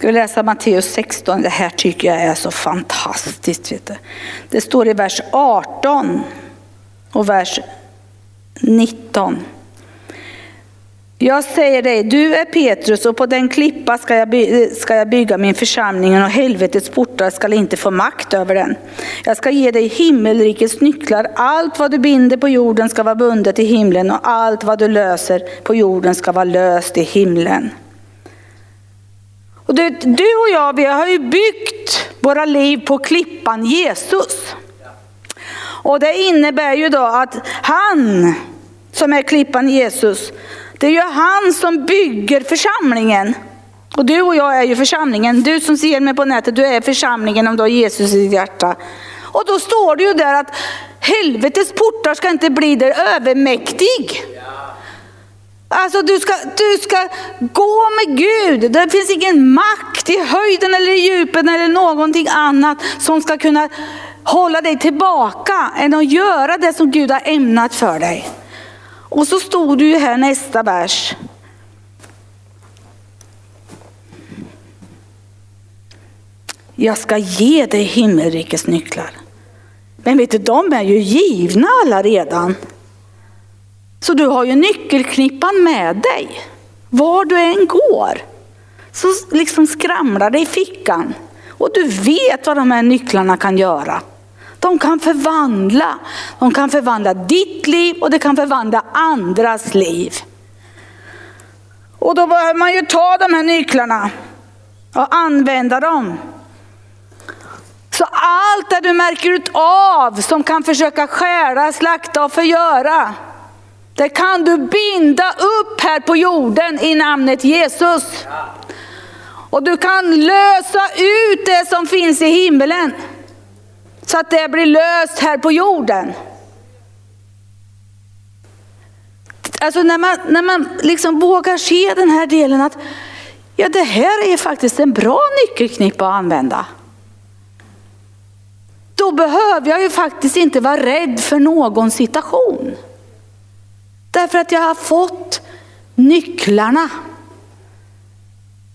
Ska vi läsa Matteus 16? Det här tycker jag är så fantastiskt. Vet du. Det står i vers 18 och vers 19. Jag säger dig, du är Petrus och på den klippa ska jag, by ska jag bygga min församling och helvetets portar ska inte få makt över den. Jag ska ge dig himmelrikets nycklar. Allt vad du binder på jorden ska vara bundet i himlen och allt vad du löser på jorden ska vara löst i himlen. Och du, du och jag, vi har ju byggt våra liv på klippan Jesus. Och det innebär ju då att han som är klippan Jesus, det är ju han som bygger församlingen. Och du och jag är ju församlingen. Du som ser mig på nätet, du är församlingen om du har Jesus i ditt hjärta. Och då står det ju där att helvetets portar ska inte bli dig övermäktig. Alltså du ska, du ska gå med Gud. Det finns ingen makt i höjden eller i djupen eller någonting annat som ska kunna hålla dig tillbaka än att göra det som Gud har ämnat för dig. Och så stod du ju här nästa vers. Jag ska ge dig himmelrikets nycklar. Men vet du, de är ju givna alla redan. Så du har ju nyckelknippan med dig. Var du än går så liksom skramlar det i fickan. Och du vet vad de här nycklarna kan göra. De kan förvandla. De kan förvandla ditt liv och det kan förvandla andras liv. Och då behöver man ju ta de här nycklarna och använda dem. Så allt det du märker ut av som kan försöka skära, slakta och förgöra, det kan du binda upp här på jorden i namnet Jesus. Och du kan lösa ut det som finns i himmelen. Så att det blir löst här på jorden. Alltså när man, när man liksom vågar se den här delen att ja, det här är faktiskt en bra nyckelknippa att använda. Då behöver jag ju faktiskt inte vara rädd för någon situation. Därför att jag har fått nycklarna.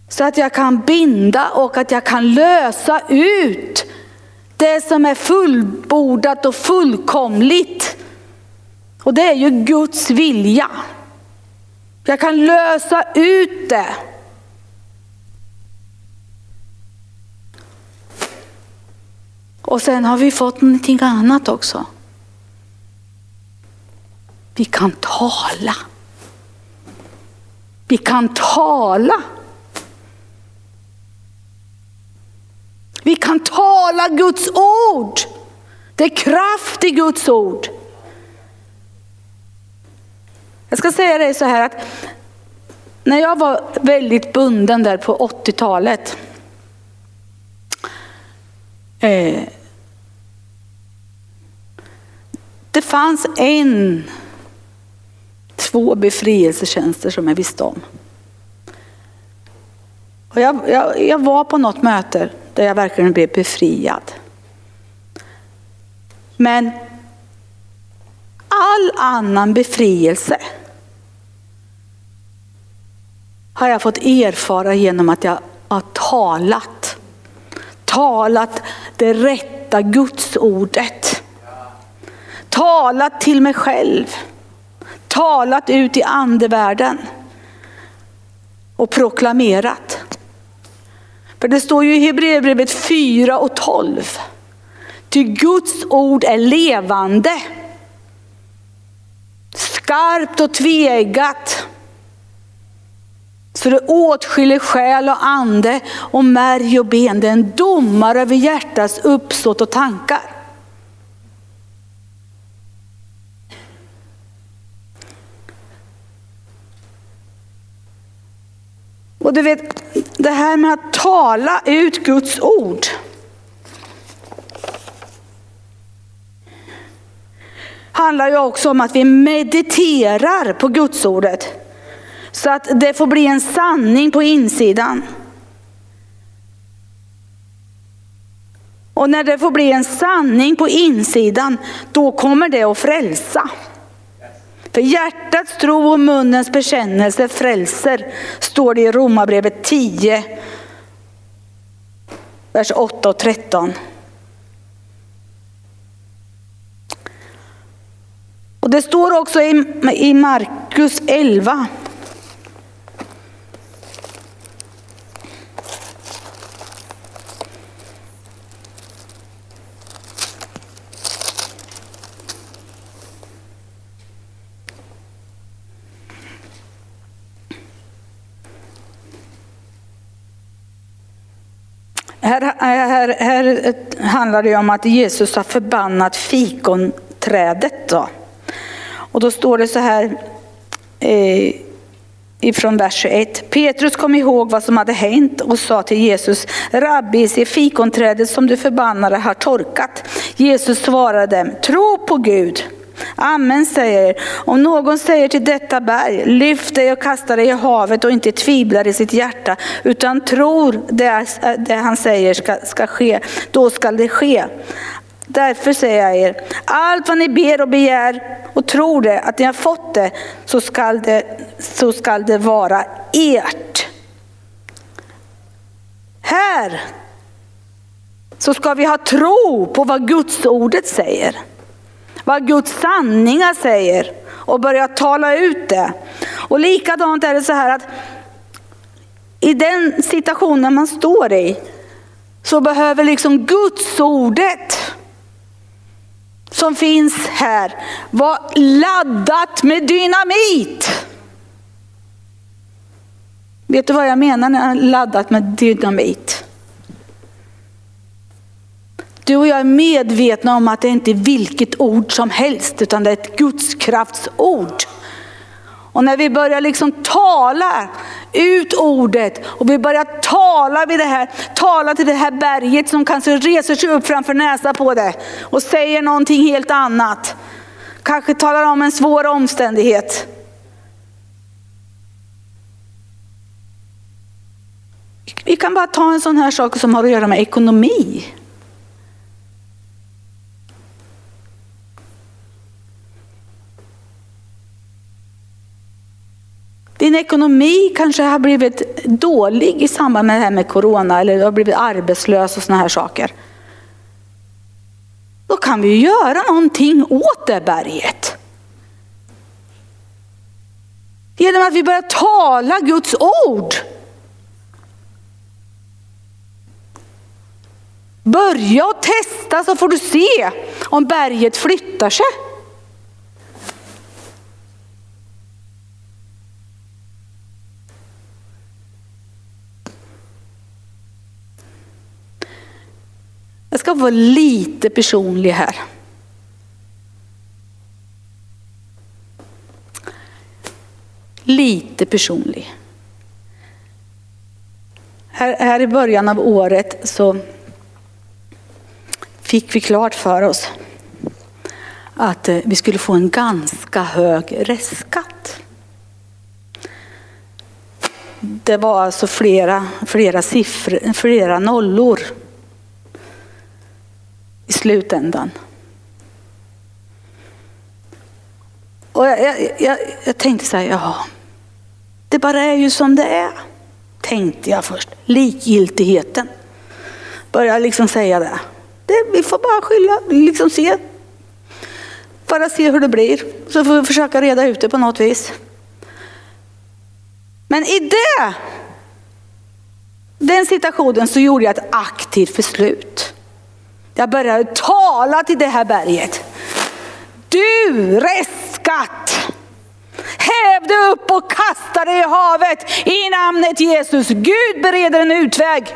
Så att jag kan binda och att jag kan lösa ut det som är fullbordat och fullkomligt. Och det är ju Guds vilja. Jag kan lösa ut det. Och sen har vi fått någonting annat också. Vi kan tala. Vi kan tala. Vi kan tala Guds ord. Det är kraft i Guds ord. Jag ska säga dig så här att när jag var väldigt bunden där på 80-talet. Eh, det fanns en, två befrielsetjänster som jag visste om. Och jag, jag, jag var på något möte där jag verkligen blev befriad. Men all annan befrielse har jag fått erfara genom att jag har talat. Talat det rätta gudsordet. Talat till mig själv. Talat ut i andevärlden. Och proklamerat. För det står ju i Hebreerbrevet 4 och 12. Ty Guds ord är levande, skarpt och tveeggat. Så det åtskiljer själ och ande och märg och ben. Det är en domare över hjärtats uppsåt och tankar. Och du vet, det här med att tala ut Guds ord. handlar ju också om att vi mediterar på Guds ordet. Så att det får bli en sanning på insidan. Och när det får bli en sanning på insidan, då kommer det att frälsa. För hjärtats tro och munnens bekännelse frälser, står det i Romarbrevet 10, vers 8 och 13. Och det står också i Markus 11. Här, här, här handlar det om att Jesus har förbannat fikonträdet. Då. Och då står det så här eh, ifrån vers 21. Petrus kom ihåg vad som hade hänt och sa till Jesus, Rabbi, se fikonträdet som du förbannade har torkat. Jesus svarade dem, tro på Gud. Amen säger om någon säger till detta berg, lyft dig och kasta dig i havet och inte tvivlar i sitt hjärta utan tror det, det han säger ska, ska ske, då skall det ske. Därför säger jag er, allt vad ni ber och begär och tror det, att ni har fått det, så skall det, så skall det vara ert. Här så ska vi ha tro på vad Guds ordet säger. Vad Guds sanningar säger och börja tala ut det. Och likadant är det så här att i den situationen man står i så behöver liksom Guds ordet som finns här vara laddat med dynamit. Vet du vad jag menar när jag laddat med dynamit? Du och jag är medvetna om att det inte är vilket ord som helst utan det är ett gudskraftsord. Och när vi börjar liksom tala ut ordet och vi börjar tala vid det här, tala till det här berget som kanske reser sig upp framför näsan på det och säger någonting helt annat. Kanske talar om en svår omständighet. Vi kan bara ta en sån här sak som har att göra med ekonomi. Din ekonomi kanske har blivit dålig i samband med det här med corona eller du har blivit arbetslös och sådana här saker. Då kan vi göra någonting åt det berget. Genom att vi börjar tala Guds ord. Börja och testa så får du se om berget flyttar sig. Jag ska vara lite personlig här. Lite personlig. Här, här i början av året så fick vi klart för oss att eh, vi skulle få en ganska hög restskatt. Det var alltså flera, flera siffror, flera nollor i slutändan. Och jag, jag, jag, jag tänkte så här, ja, det bara är ju som det är. Tänkte jag först. Likgiltigheten. Började liksom säga det. det vi får bara skylla, liksom se. Bara se hur det blir. Så får vi försöka reda ut det på något vis. Men i det, den situationen så gjorde jag ett aktivt beslut. Jag började tala till det här berget. Du restskatt! Häv dig upp och kasta dig i havet i namnet Jesus. Gud bereder en utväg.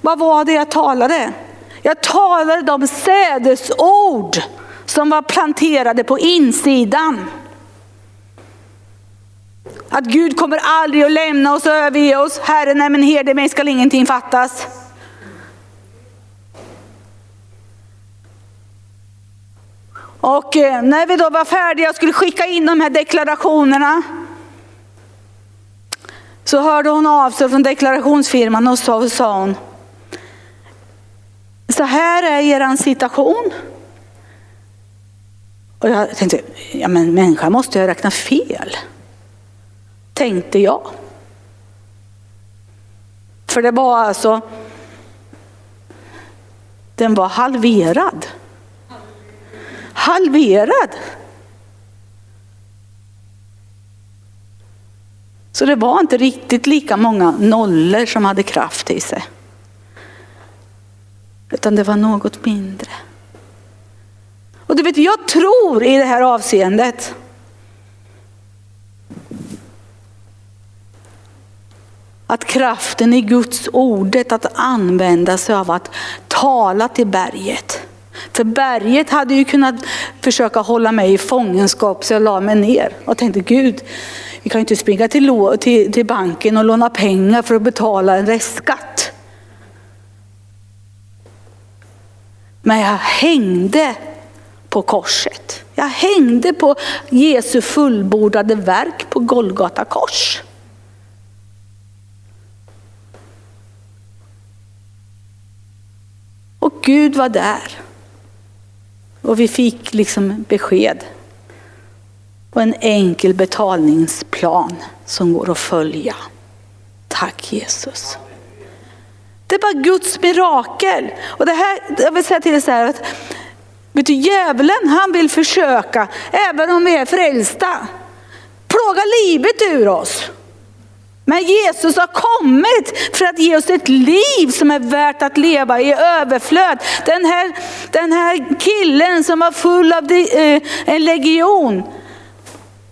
Vad var det jag talade? Jag talade de sädesord som var planterade på insidan. Att Gud kommer aldrig att lämna oss och överge oss. Herren är min herde, mig skall ingenting fattas. Och eh, när vi då var färdiga och skulle skicka in de här deklarationerna så hörde hon av sig från deklarationsfirman och så sa hon, så här är er situation. Och jag tänkte, ja men människan måste ju räkna fel tänkte jag. För det var alltså, den var halverad. Halverad. Så det var inte riktigt lika många nollor som hade kraft i sig. Utan det var något mindre. Och du vet, jag tror i det här avseendet Att kraften i Guds ordet att använda sig av att tala till berget. För berget hade ju kunnat försöka hålla mig i fångenskap så jag la mig ner och tänkte Gud, vi kan ju inte springa till, till, till banken och låna pengar för att betala en restskatt. Men jag hängde på korset. Jag hängde på Jesu fullbordade verk på Golgata kors. Och Gud var där. Och vi fick liksom besked. Och en enkel betalningsplan som går att följa. Tack Jesus. Det är bara Guds mirakel. Och det här, jag vill säga till dig så här att vet du, djävulen han vill försöka, även om vi är frälsta, plåga livet ur oss. Men Jesus har kommit för att ge oss ett liv som är värt att leva i överflöd. Den här, den här killen som var full av eh, en legion,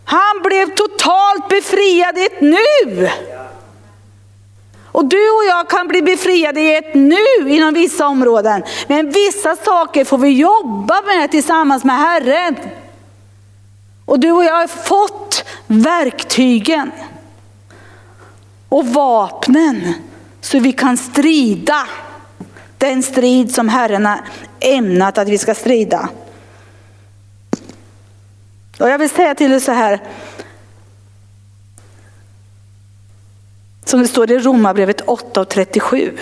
Han blev totalt befriad i ett nu. Och du och jag kan bli befriade i ett nu inom vissa områden. Men vissa saker får vi jobba med tillsammans med Herren. Och du och jag har fått verktygen och vapnen så vi kan strida den strid som Herren har ämnat att vi ska strida. Och jag vill säga till dig så här. Som det står i Romarbrevet 8 och 37.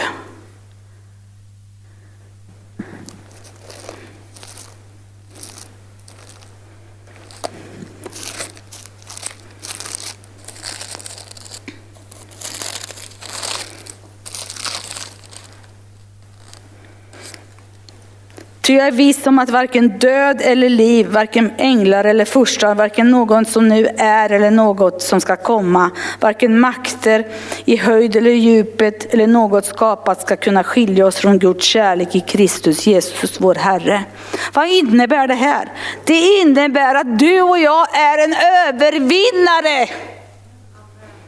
Ty jag är viss om att varken död eller liv, varken änglar eller furstar, varken någon som nu är eller något som ska komma, varken makter i höjd eller djupet eller något skapat ska kunna skilja oss från Guds kärlek i Kristus Jesus vår Herre. Vad innebär det här? Det innebär att du och jag är en övervinnare.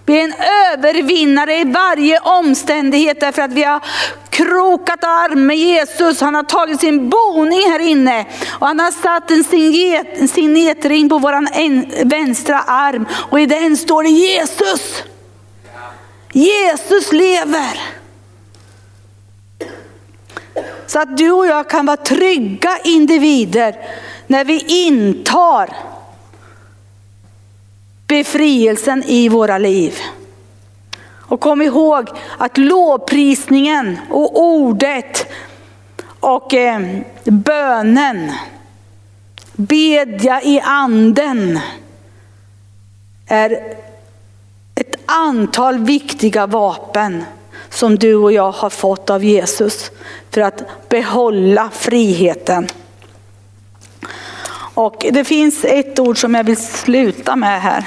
Vi är en övervinnare i varje omständighet därför att vi har krokat arm med Jesus. Han har tagit sin boning här inne och han har satt en signetring på våran vänstra arm och i den står det Jesus. Jesus lever. Så att du och jag kan vara trygga individer när vi intar befrielsen i våra liv. Och kom ihåg att lovprisningen och ordet och eh, bönen, bedja i anden, är ett antal viktiga vapen som du och jag har fått av Jesus för att behålla friheten. Och det finns ett ord som jag vill sluta med här.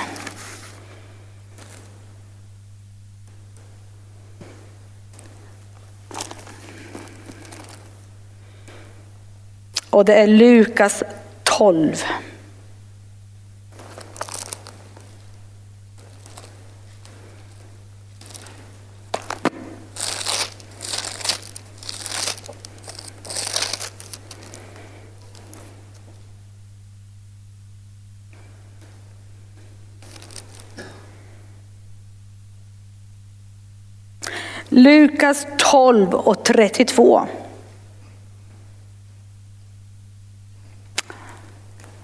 Och det är Lukas 12. Lukas 12 och 32.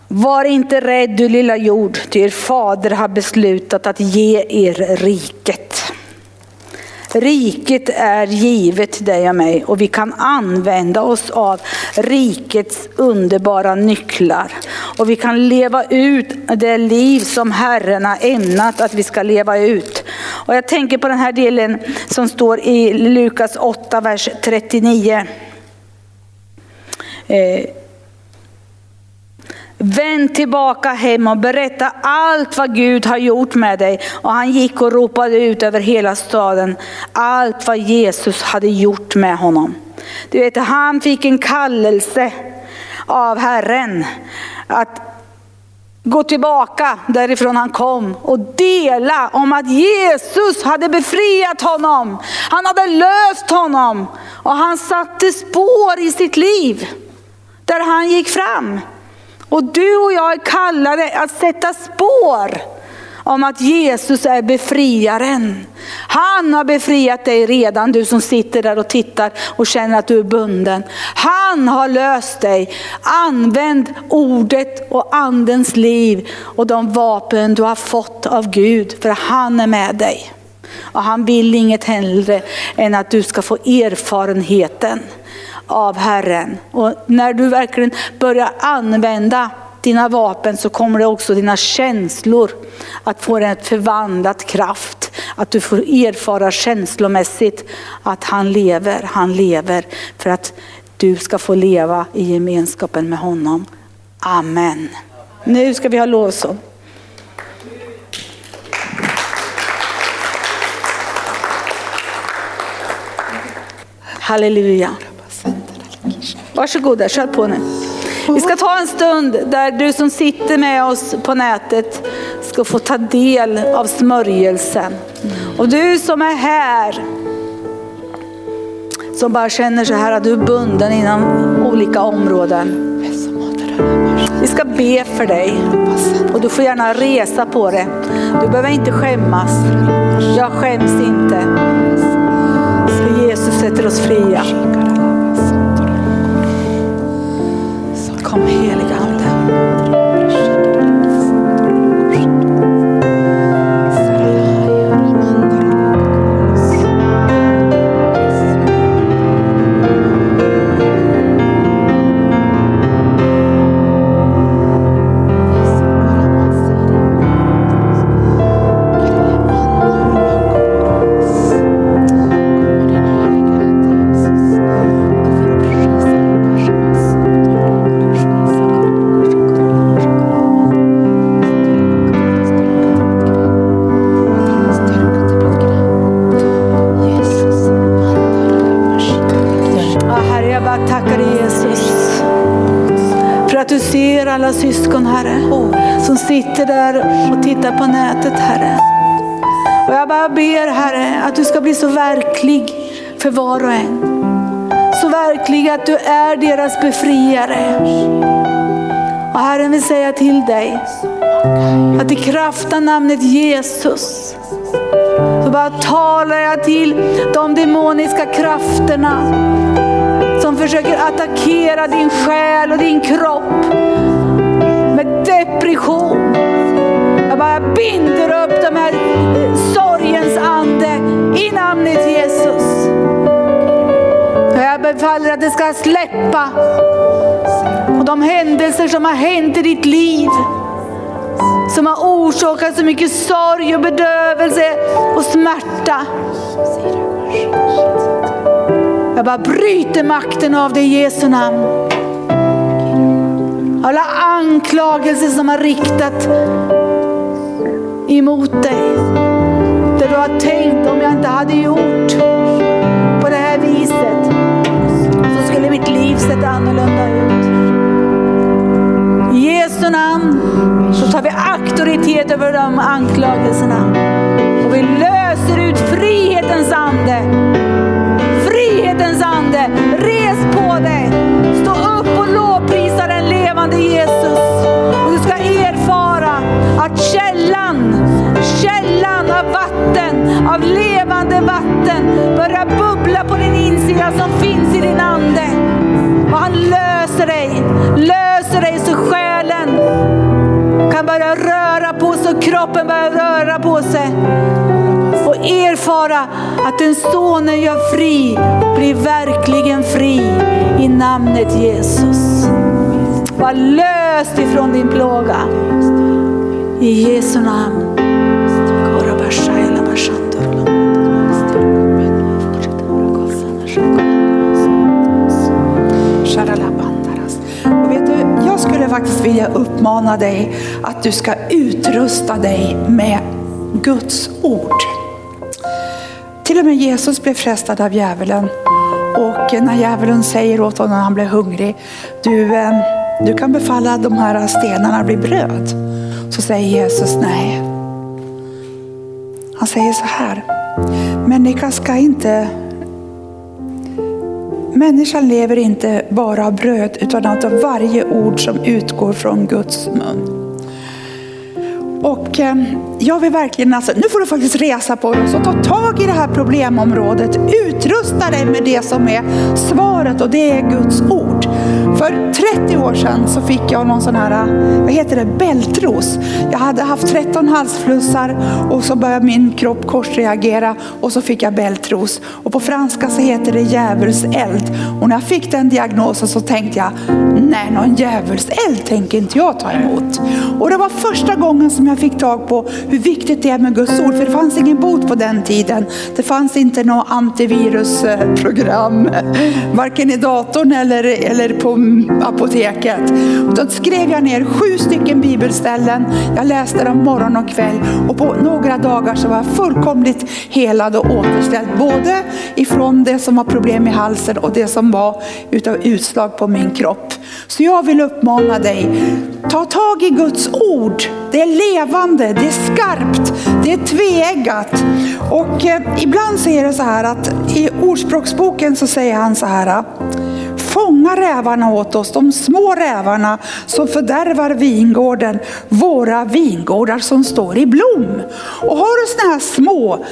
Var inte rädd du lilla jord, ty er fader har beslutat att ge er riket. Riket är givet till dig och mig och vi kan använda oss av rikets underbara nycklar. Och vi kan leva ut det liv som Herren har ämnat att vi ska leva ut. Och jag tänker på den här delen som står i Lukas 8, vers 39. Eh, Vänd tillbaka hem och berätta allt vad Gud har gjort med dig. Och han gick och ropade ut över hela staden allt vad Jesus hade gjort med honom. Du vet, han fick en kallelse av Herren att gå tillbaka därifrån han kom och dela om att Jesus hade befriat honom. Han hade löst honom och han satte spår i sitt liv där han gick fram. Och du och jag är kallade att sätta spår om att Jesus är befriaren. Han har befriat dig redan, du som sitter där och tittar och känner att du är bunden. Han har löst dig. Använd ordet och andens liv och de vapen du har fått av Gud, för han är med dig. Och han vill inget hellre än att du ska få erfarenheten av Herren. Och när du verkligen börjar använda dina vapen så kommer det också dina känslor att få en förvandlat kraft. Att du får erfara känslomässigt att han lever, han lever för att du ska få leva i gemenskapen med honom. Amen. Nu ska vi ha lovsång. Halleluja. Varsågoda, kör på nu. Vi ska ta en stund där du som sitter med oss på nätet ska få ta del av smörjelsen. Och du som är här, som bara känner så här att du är bunden inom olika områden. Vi ska be för dig och du får gärna resa på det. Du behöver inte skämmas. Jag skäms inte. För Jesus sätter oss fria. Kom heliga så verklig för var och en. Så verklig att du är deras befriare. Och Herren vill säga till dig att i kraft av namnet Jesus så bara talar jag till de demoniska krafterna som försöker attackera din själ och din kropp med depression. Jag bara binder upp i namnet Jesus. Jag befaller att det ska släppa. Och de händelser som har hänt i ditt liv som har orsakat så mycket sorg och bedövelse och smärta. Jag bara bryter makten av det i Jesu namn. Alla anklagelser som har riktat emot dig. Du har tänkt om jag inte hade gjort på det här viset så skulle mitt liv sett annorlunda ut. I Jesu namn så tar vi auktoritet över de anklagelserna. Och vi löser ut frihetens ande. Frihetens ande, res på dig. Stå upp och lovprisa den levande Jesus. Och du ska källan, källan av vatten, av levande vatten börjar bubbla på din insida som finns i din ande. Och han löser dig, löser dig så själen kan börja röra på sig och kroppen börjar röra på sig. Och erfara att den sonen gör fri blir verkligen fri i namnet Jesus. Var löst ifrån din plåga. I Jesu namn. Och vet du, jag skulle faktiskt vilja uppmana dig att du ska utrusta dig med Guds ord. Till och med Jesus blev frestad av djävulen. Och när djävulen säger åt honom när han blir hungrig, du, eh, du kan befalla de här stenarna bli bröd. Så säger Jesus nej. Han säger så här, människan ska inte Människan lever inte bara av bröd utan av varje ord som utgår från Guds mun. Och eh, jag vill verkligen, alltså, nu får du faktiskt resa på dig och ta tag i det här problemområdet. Utrusta dig med det som är svaret och det är Guds ord. För 30 år sedan så fick jag någon sån här, äh, vad heter det, bältros. Jag hade haft 13 halsflussar och så började min kropp korsreagera och så fick jag bältros. Och på franska så heter det djävulseld. Och när jag fick den diagnosen så tänkte jag, nej någon djävulseld tänker inte jag ta emot. Och det var första gången som jag fick tag på hur viktigt det är med Guds ord. För det fanns ingen bot på den tiden. Det fanns inte något antivirusprogram, eh, varken i datorn eller, eller på apoteket. Då skrev jag ner sju stycken bibelställen. Jag läste dem morgon och kväll och på några dagar så var jag fullkomligt helad och återställd. Både ifrån det som var problem i halsen och det som var utav utslag på min kropp. Så jag vill uppmana dig, ta tag i Guds ord. Det är levande, det är skarpt, det är tveeggat. Och eh, ibland så är det så här att i Ordspråksboken så säger han så här. Fånga rävarna åt oss, de små rävarna som fördärvar vingården, våra vingårdar som står i blom. Och har du sådana här små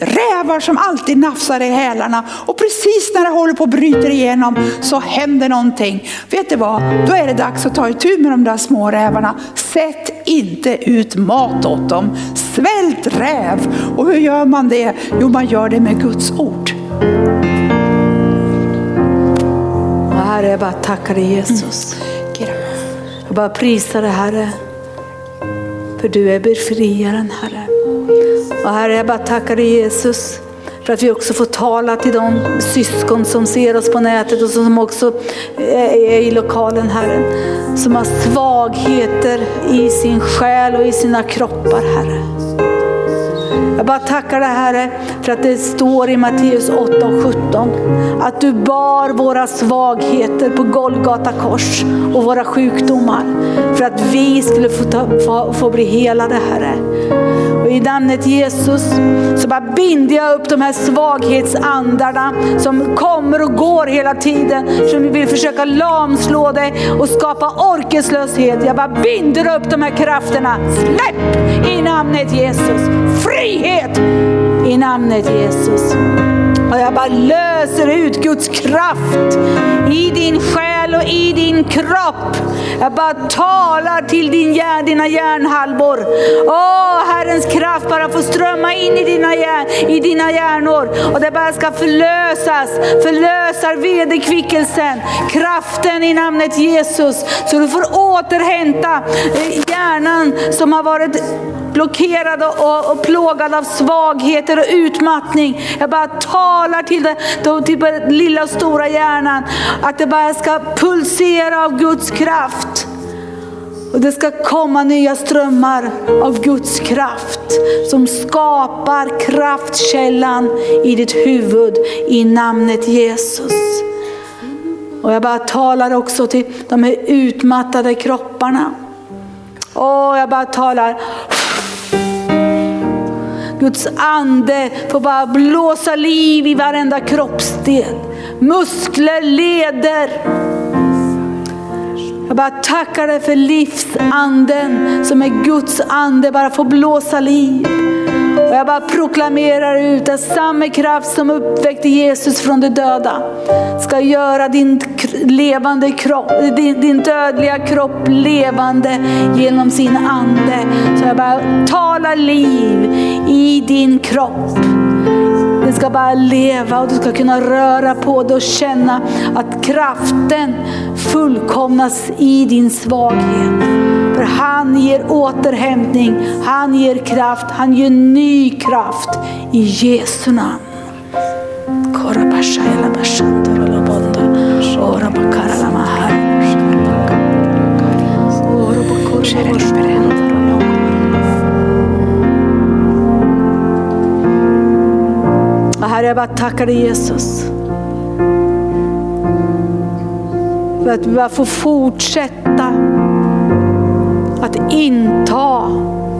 rävar som alltid nafsar i hälarna och precis när det håller på att bryta igenom så händer någonting. Vet du vad? Då är det dags att ta itu med de där små rävarna. Sätt inte ut mat åt dem. Svält räv. Och hur gör man det? Jo, man gör det med Guds ord. Herre, jag bara tackar dig Jesus. Jag bara prisar dig Herre. För du är befriaren Herre. Och Herre, jag bara tackar dig Jesus. För att vi också får tala till de syskon som ser oss på nätet och som också är i lokalen Herre. Som har svagheter i sin själ och i sina kroppar Herre. Jag bara tackar dig Herre för att det står i Matteus 8 och 17 att du bar våra svagheter på Golgata kors och våra sjukdomar för att vi skulle få, ta, få, få bli helade Herre. Och i namnet Jesus så bara binder jag upp de här svaghetsandarna som kommer och går hela tiden. Som vill försöka lamslå dig och skapa orkeslöshet. Jag bara binder upp de här krafterna. Släpp i namnet Jesus. Frihet i namnet Jesus. Och jag bara löser ut Guds kraft i din själ och i din kropp. Jag bara talar till din hjärn, dina hjärnhalvor. Åh, Herrens kraft bara får strömma in i dina, hjärn, i dina hjärnor. Och det bara ska förlösas, förlösar vederkvickelsen, kraften i namnet Jesus. Så du får återhämta eh, hjärnan som har varit blockerad och, och plågad av svagheter och utmattning. Jag bara talar till, det, till den lilla och stora hjärnan att det bara ska pulsera av Guds kraft. Och det ska komma nya strömmar av Guds kraft som skapar kraftkällan i ditt huvud i namnet Jesus. Och jag bara talar också till de här utmattade kropparna. Och jag bara talar Guds ande får bara blåsa liv i varenda kroppsdel. Muskler, leder. Jag bara tackar dig för livsanden som är Guds ande, bara får blåsa liv. Och jag bara proklamerar ut att samma kraft som uppväckte Jesus från de döda ska göra din levande kropp, din, din dödliga kropp levande genom sin ande. Så jag bara talar liv i din kropp. Den ska bara leva och du ska kunna röra på dig och känna att kraften fullkomnas i din svaghet. För han ger återhämtning, han ger kraft, han ger ny kraft i Jesu namn. Herre, jag bara tackar dig Jesus. För att vi bara får fortsätta att inta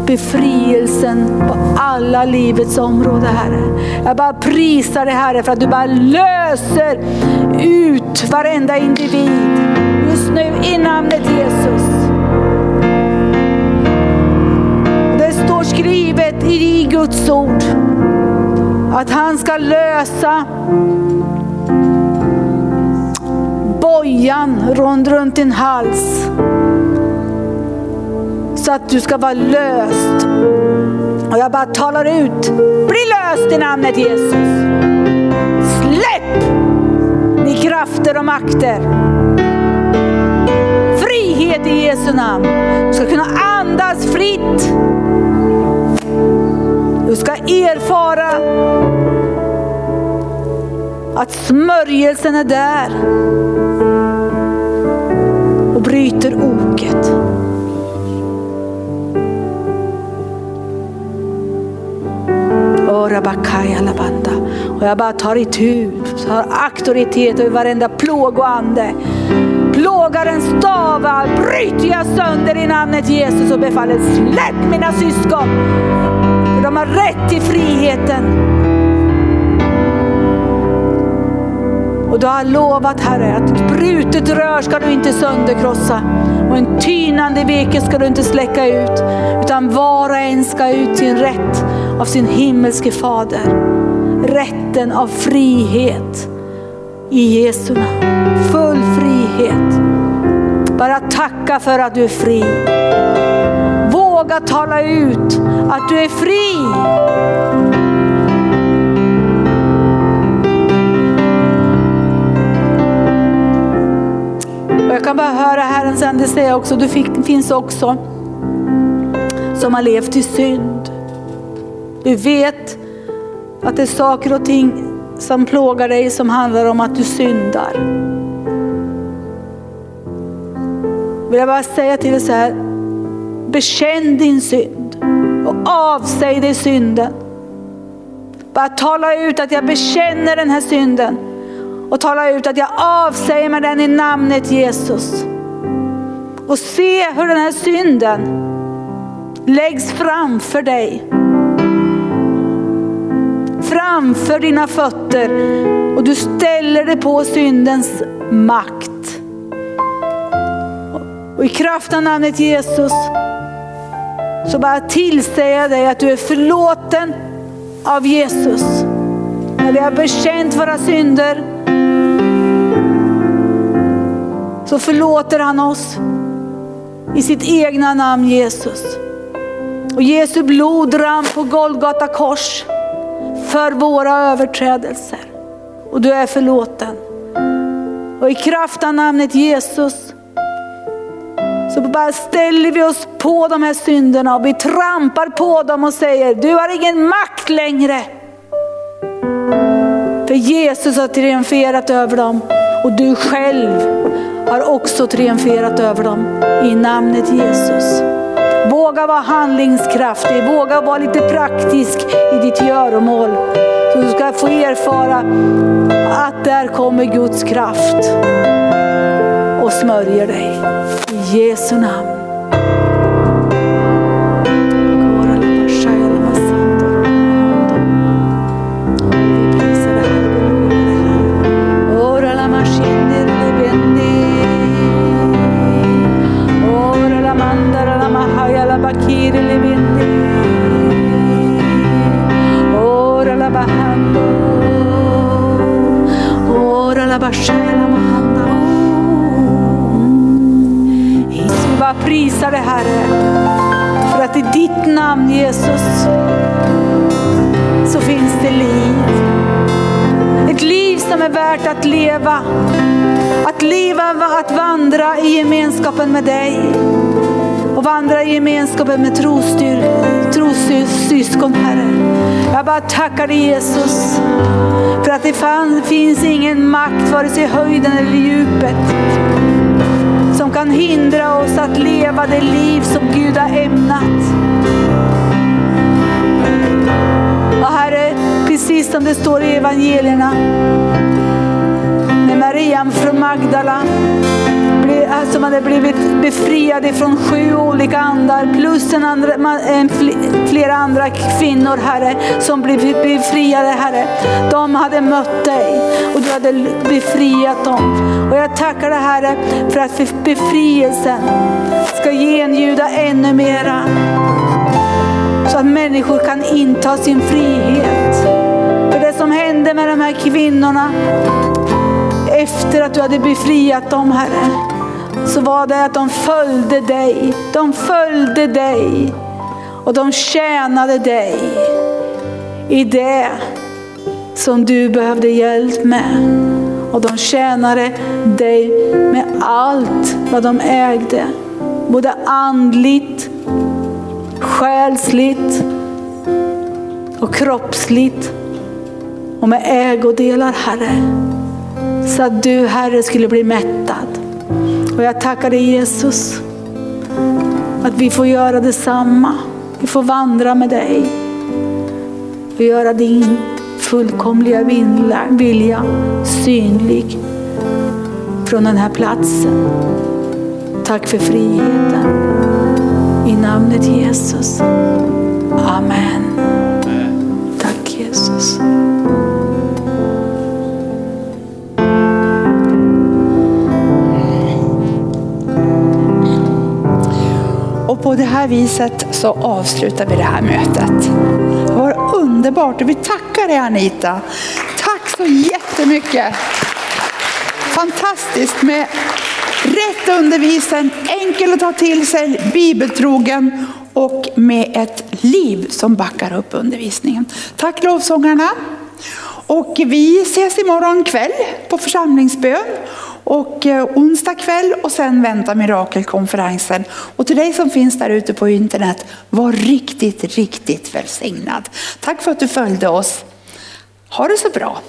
befrielsen på alla livets områden Herre. Jag bara prisar dig Herre för att du bara löser ut varenda individ just nu i namnet Jesus. Det står skrivet i Guds ord att han ska lösa bojan runt, runt din hals så att du ska vara löst. Och jag bara talar ut, bli löst i namnet Jesus. Släpp ni krafter och makter. Frihet i Jesu namn. Du ska kunna andas fritt. Du ska erfara att smörjelsen är där och bryter oket. Och jag bara tar itu, tar auktoritet över varenda plågoande. Plågarens stavar bryter jag sönder i namnet Jesus och befaller släpp mina syskon. För de har rätt till friheten. Och du har lovat Herre att ett brutet rör ska du inte sönderkrossa och en tynande veke ska du inte släcka ut. Utan var och en ska ut sin rätt av sin himmelske fader. Rätten av frihet i Jesu namn. Full frihet. Bara tacka för att du är fri. Våga tala ut att du är fri. Och jag kan bara höra Herrens ande säga också, du finns också som har levt i synd. Du vet att det är saker och ting som plågar dig som handlar om att du syndar. Vill jag bara säga till dig så här, bekänn din synd och avsäg dig synden. Bara tala ut att jag bekänner den här synden och tala ut att jag avsäger mig den i namnet Jesus. Och se hur den här synden läggs framför dig. Framför dina fötter och du ställer dig på syndens makt. Och i kraft av namnet Jesus så bara tillsäger jag dig att du är förlåten av Jesus. När vi har bekänt våra synder så förlåter han oss i sitt egna namn Jesus. Och Jesu blod rann på Golgata kors för våra överträdelser. Och du är förlåten. Och i kraft av namnet Jesus så bara ställer vi oss på de här synderna och vi trampar på dem och säger, du har ingen makt längre. För Jesus har triumferat över dem och du själv har också triumferat över dem i namnet Jesus. Våga vara handlingskraftig, våga vara lite praktisk i ditt göromål. Så du ska få erfara att där kommer Guds kraft och smörjer dig. I Jesu namn. Ora la bashela. Vi bara prisar dig Herre. För att i ditt namn Jesus så finns det liv. Ett liv som är värt att leva. Att leva, att vandra i gemenskapen med dig och vandra i gemenskapen med trossyskon Herre. Jag bara tackar dig Jesus för att det fann, finns ingen makt vare sig i höjden eller i djupet som kan hindra oss att leva det liv som Gud har ämnat. Och Herre, precis som det står i evangelierna med Maria från Magdala som hade blivit befriade från sju olika andar plus en andra, en flera andra kvinnor Herre som blivit befriade Herre. De hade mött dig och du hade befriat dem. Och jag tackar dig Herre för att befrielsen ska genljuda ännu mera. Så att människor kan inta sin frihet. För det som hände med de här kvinnorna efter att du hade befriat dem Herre så var det att de följde dig. De följde dig och de tjänade dig i det som du behövde hjälp med. Och de tjänade dig med allt vad de ägde. Både andligt, själsligt och kroppsligt och med ägodelar Herre. Så att du Herre skulle bli mättad. Och jag tackar dig Jesus att vi får göra detsamma. Vi får vandra med dig och göra din fullkomliga vilja synlig från den här platsen. Tack för friheten. I namnet Jesus. Amen. Tack Jesus. Och på det här viset så avslutar vi det här mötet. Det var underbart och vi tackar dig Anita. Tack så jättemycket. Fantastiskt med rätt undervisning, enkel att ta till sig, bibeltrogen och med ett liv som backar upp undervisningen. Tack lovsångarna. Och vi ses imorgon kväll på församlingsbön och eh, onsdag kväll och sen väntar mirakelkonferensen. Och till dig som finns där ute på internet, var riktigt, riktigt välsignad. Tack för att du följde oss. Ha det så bra.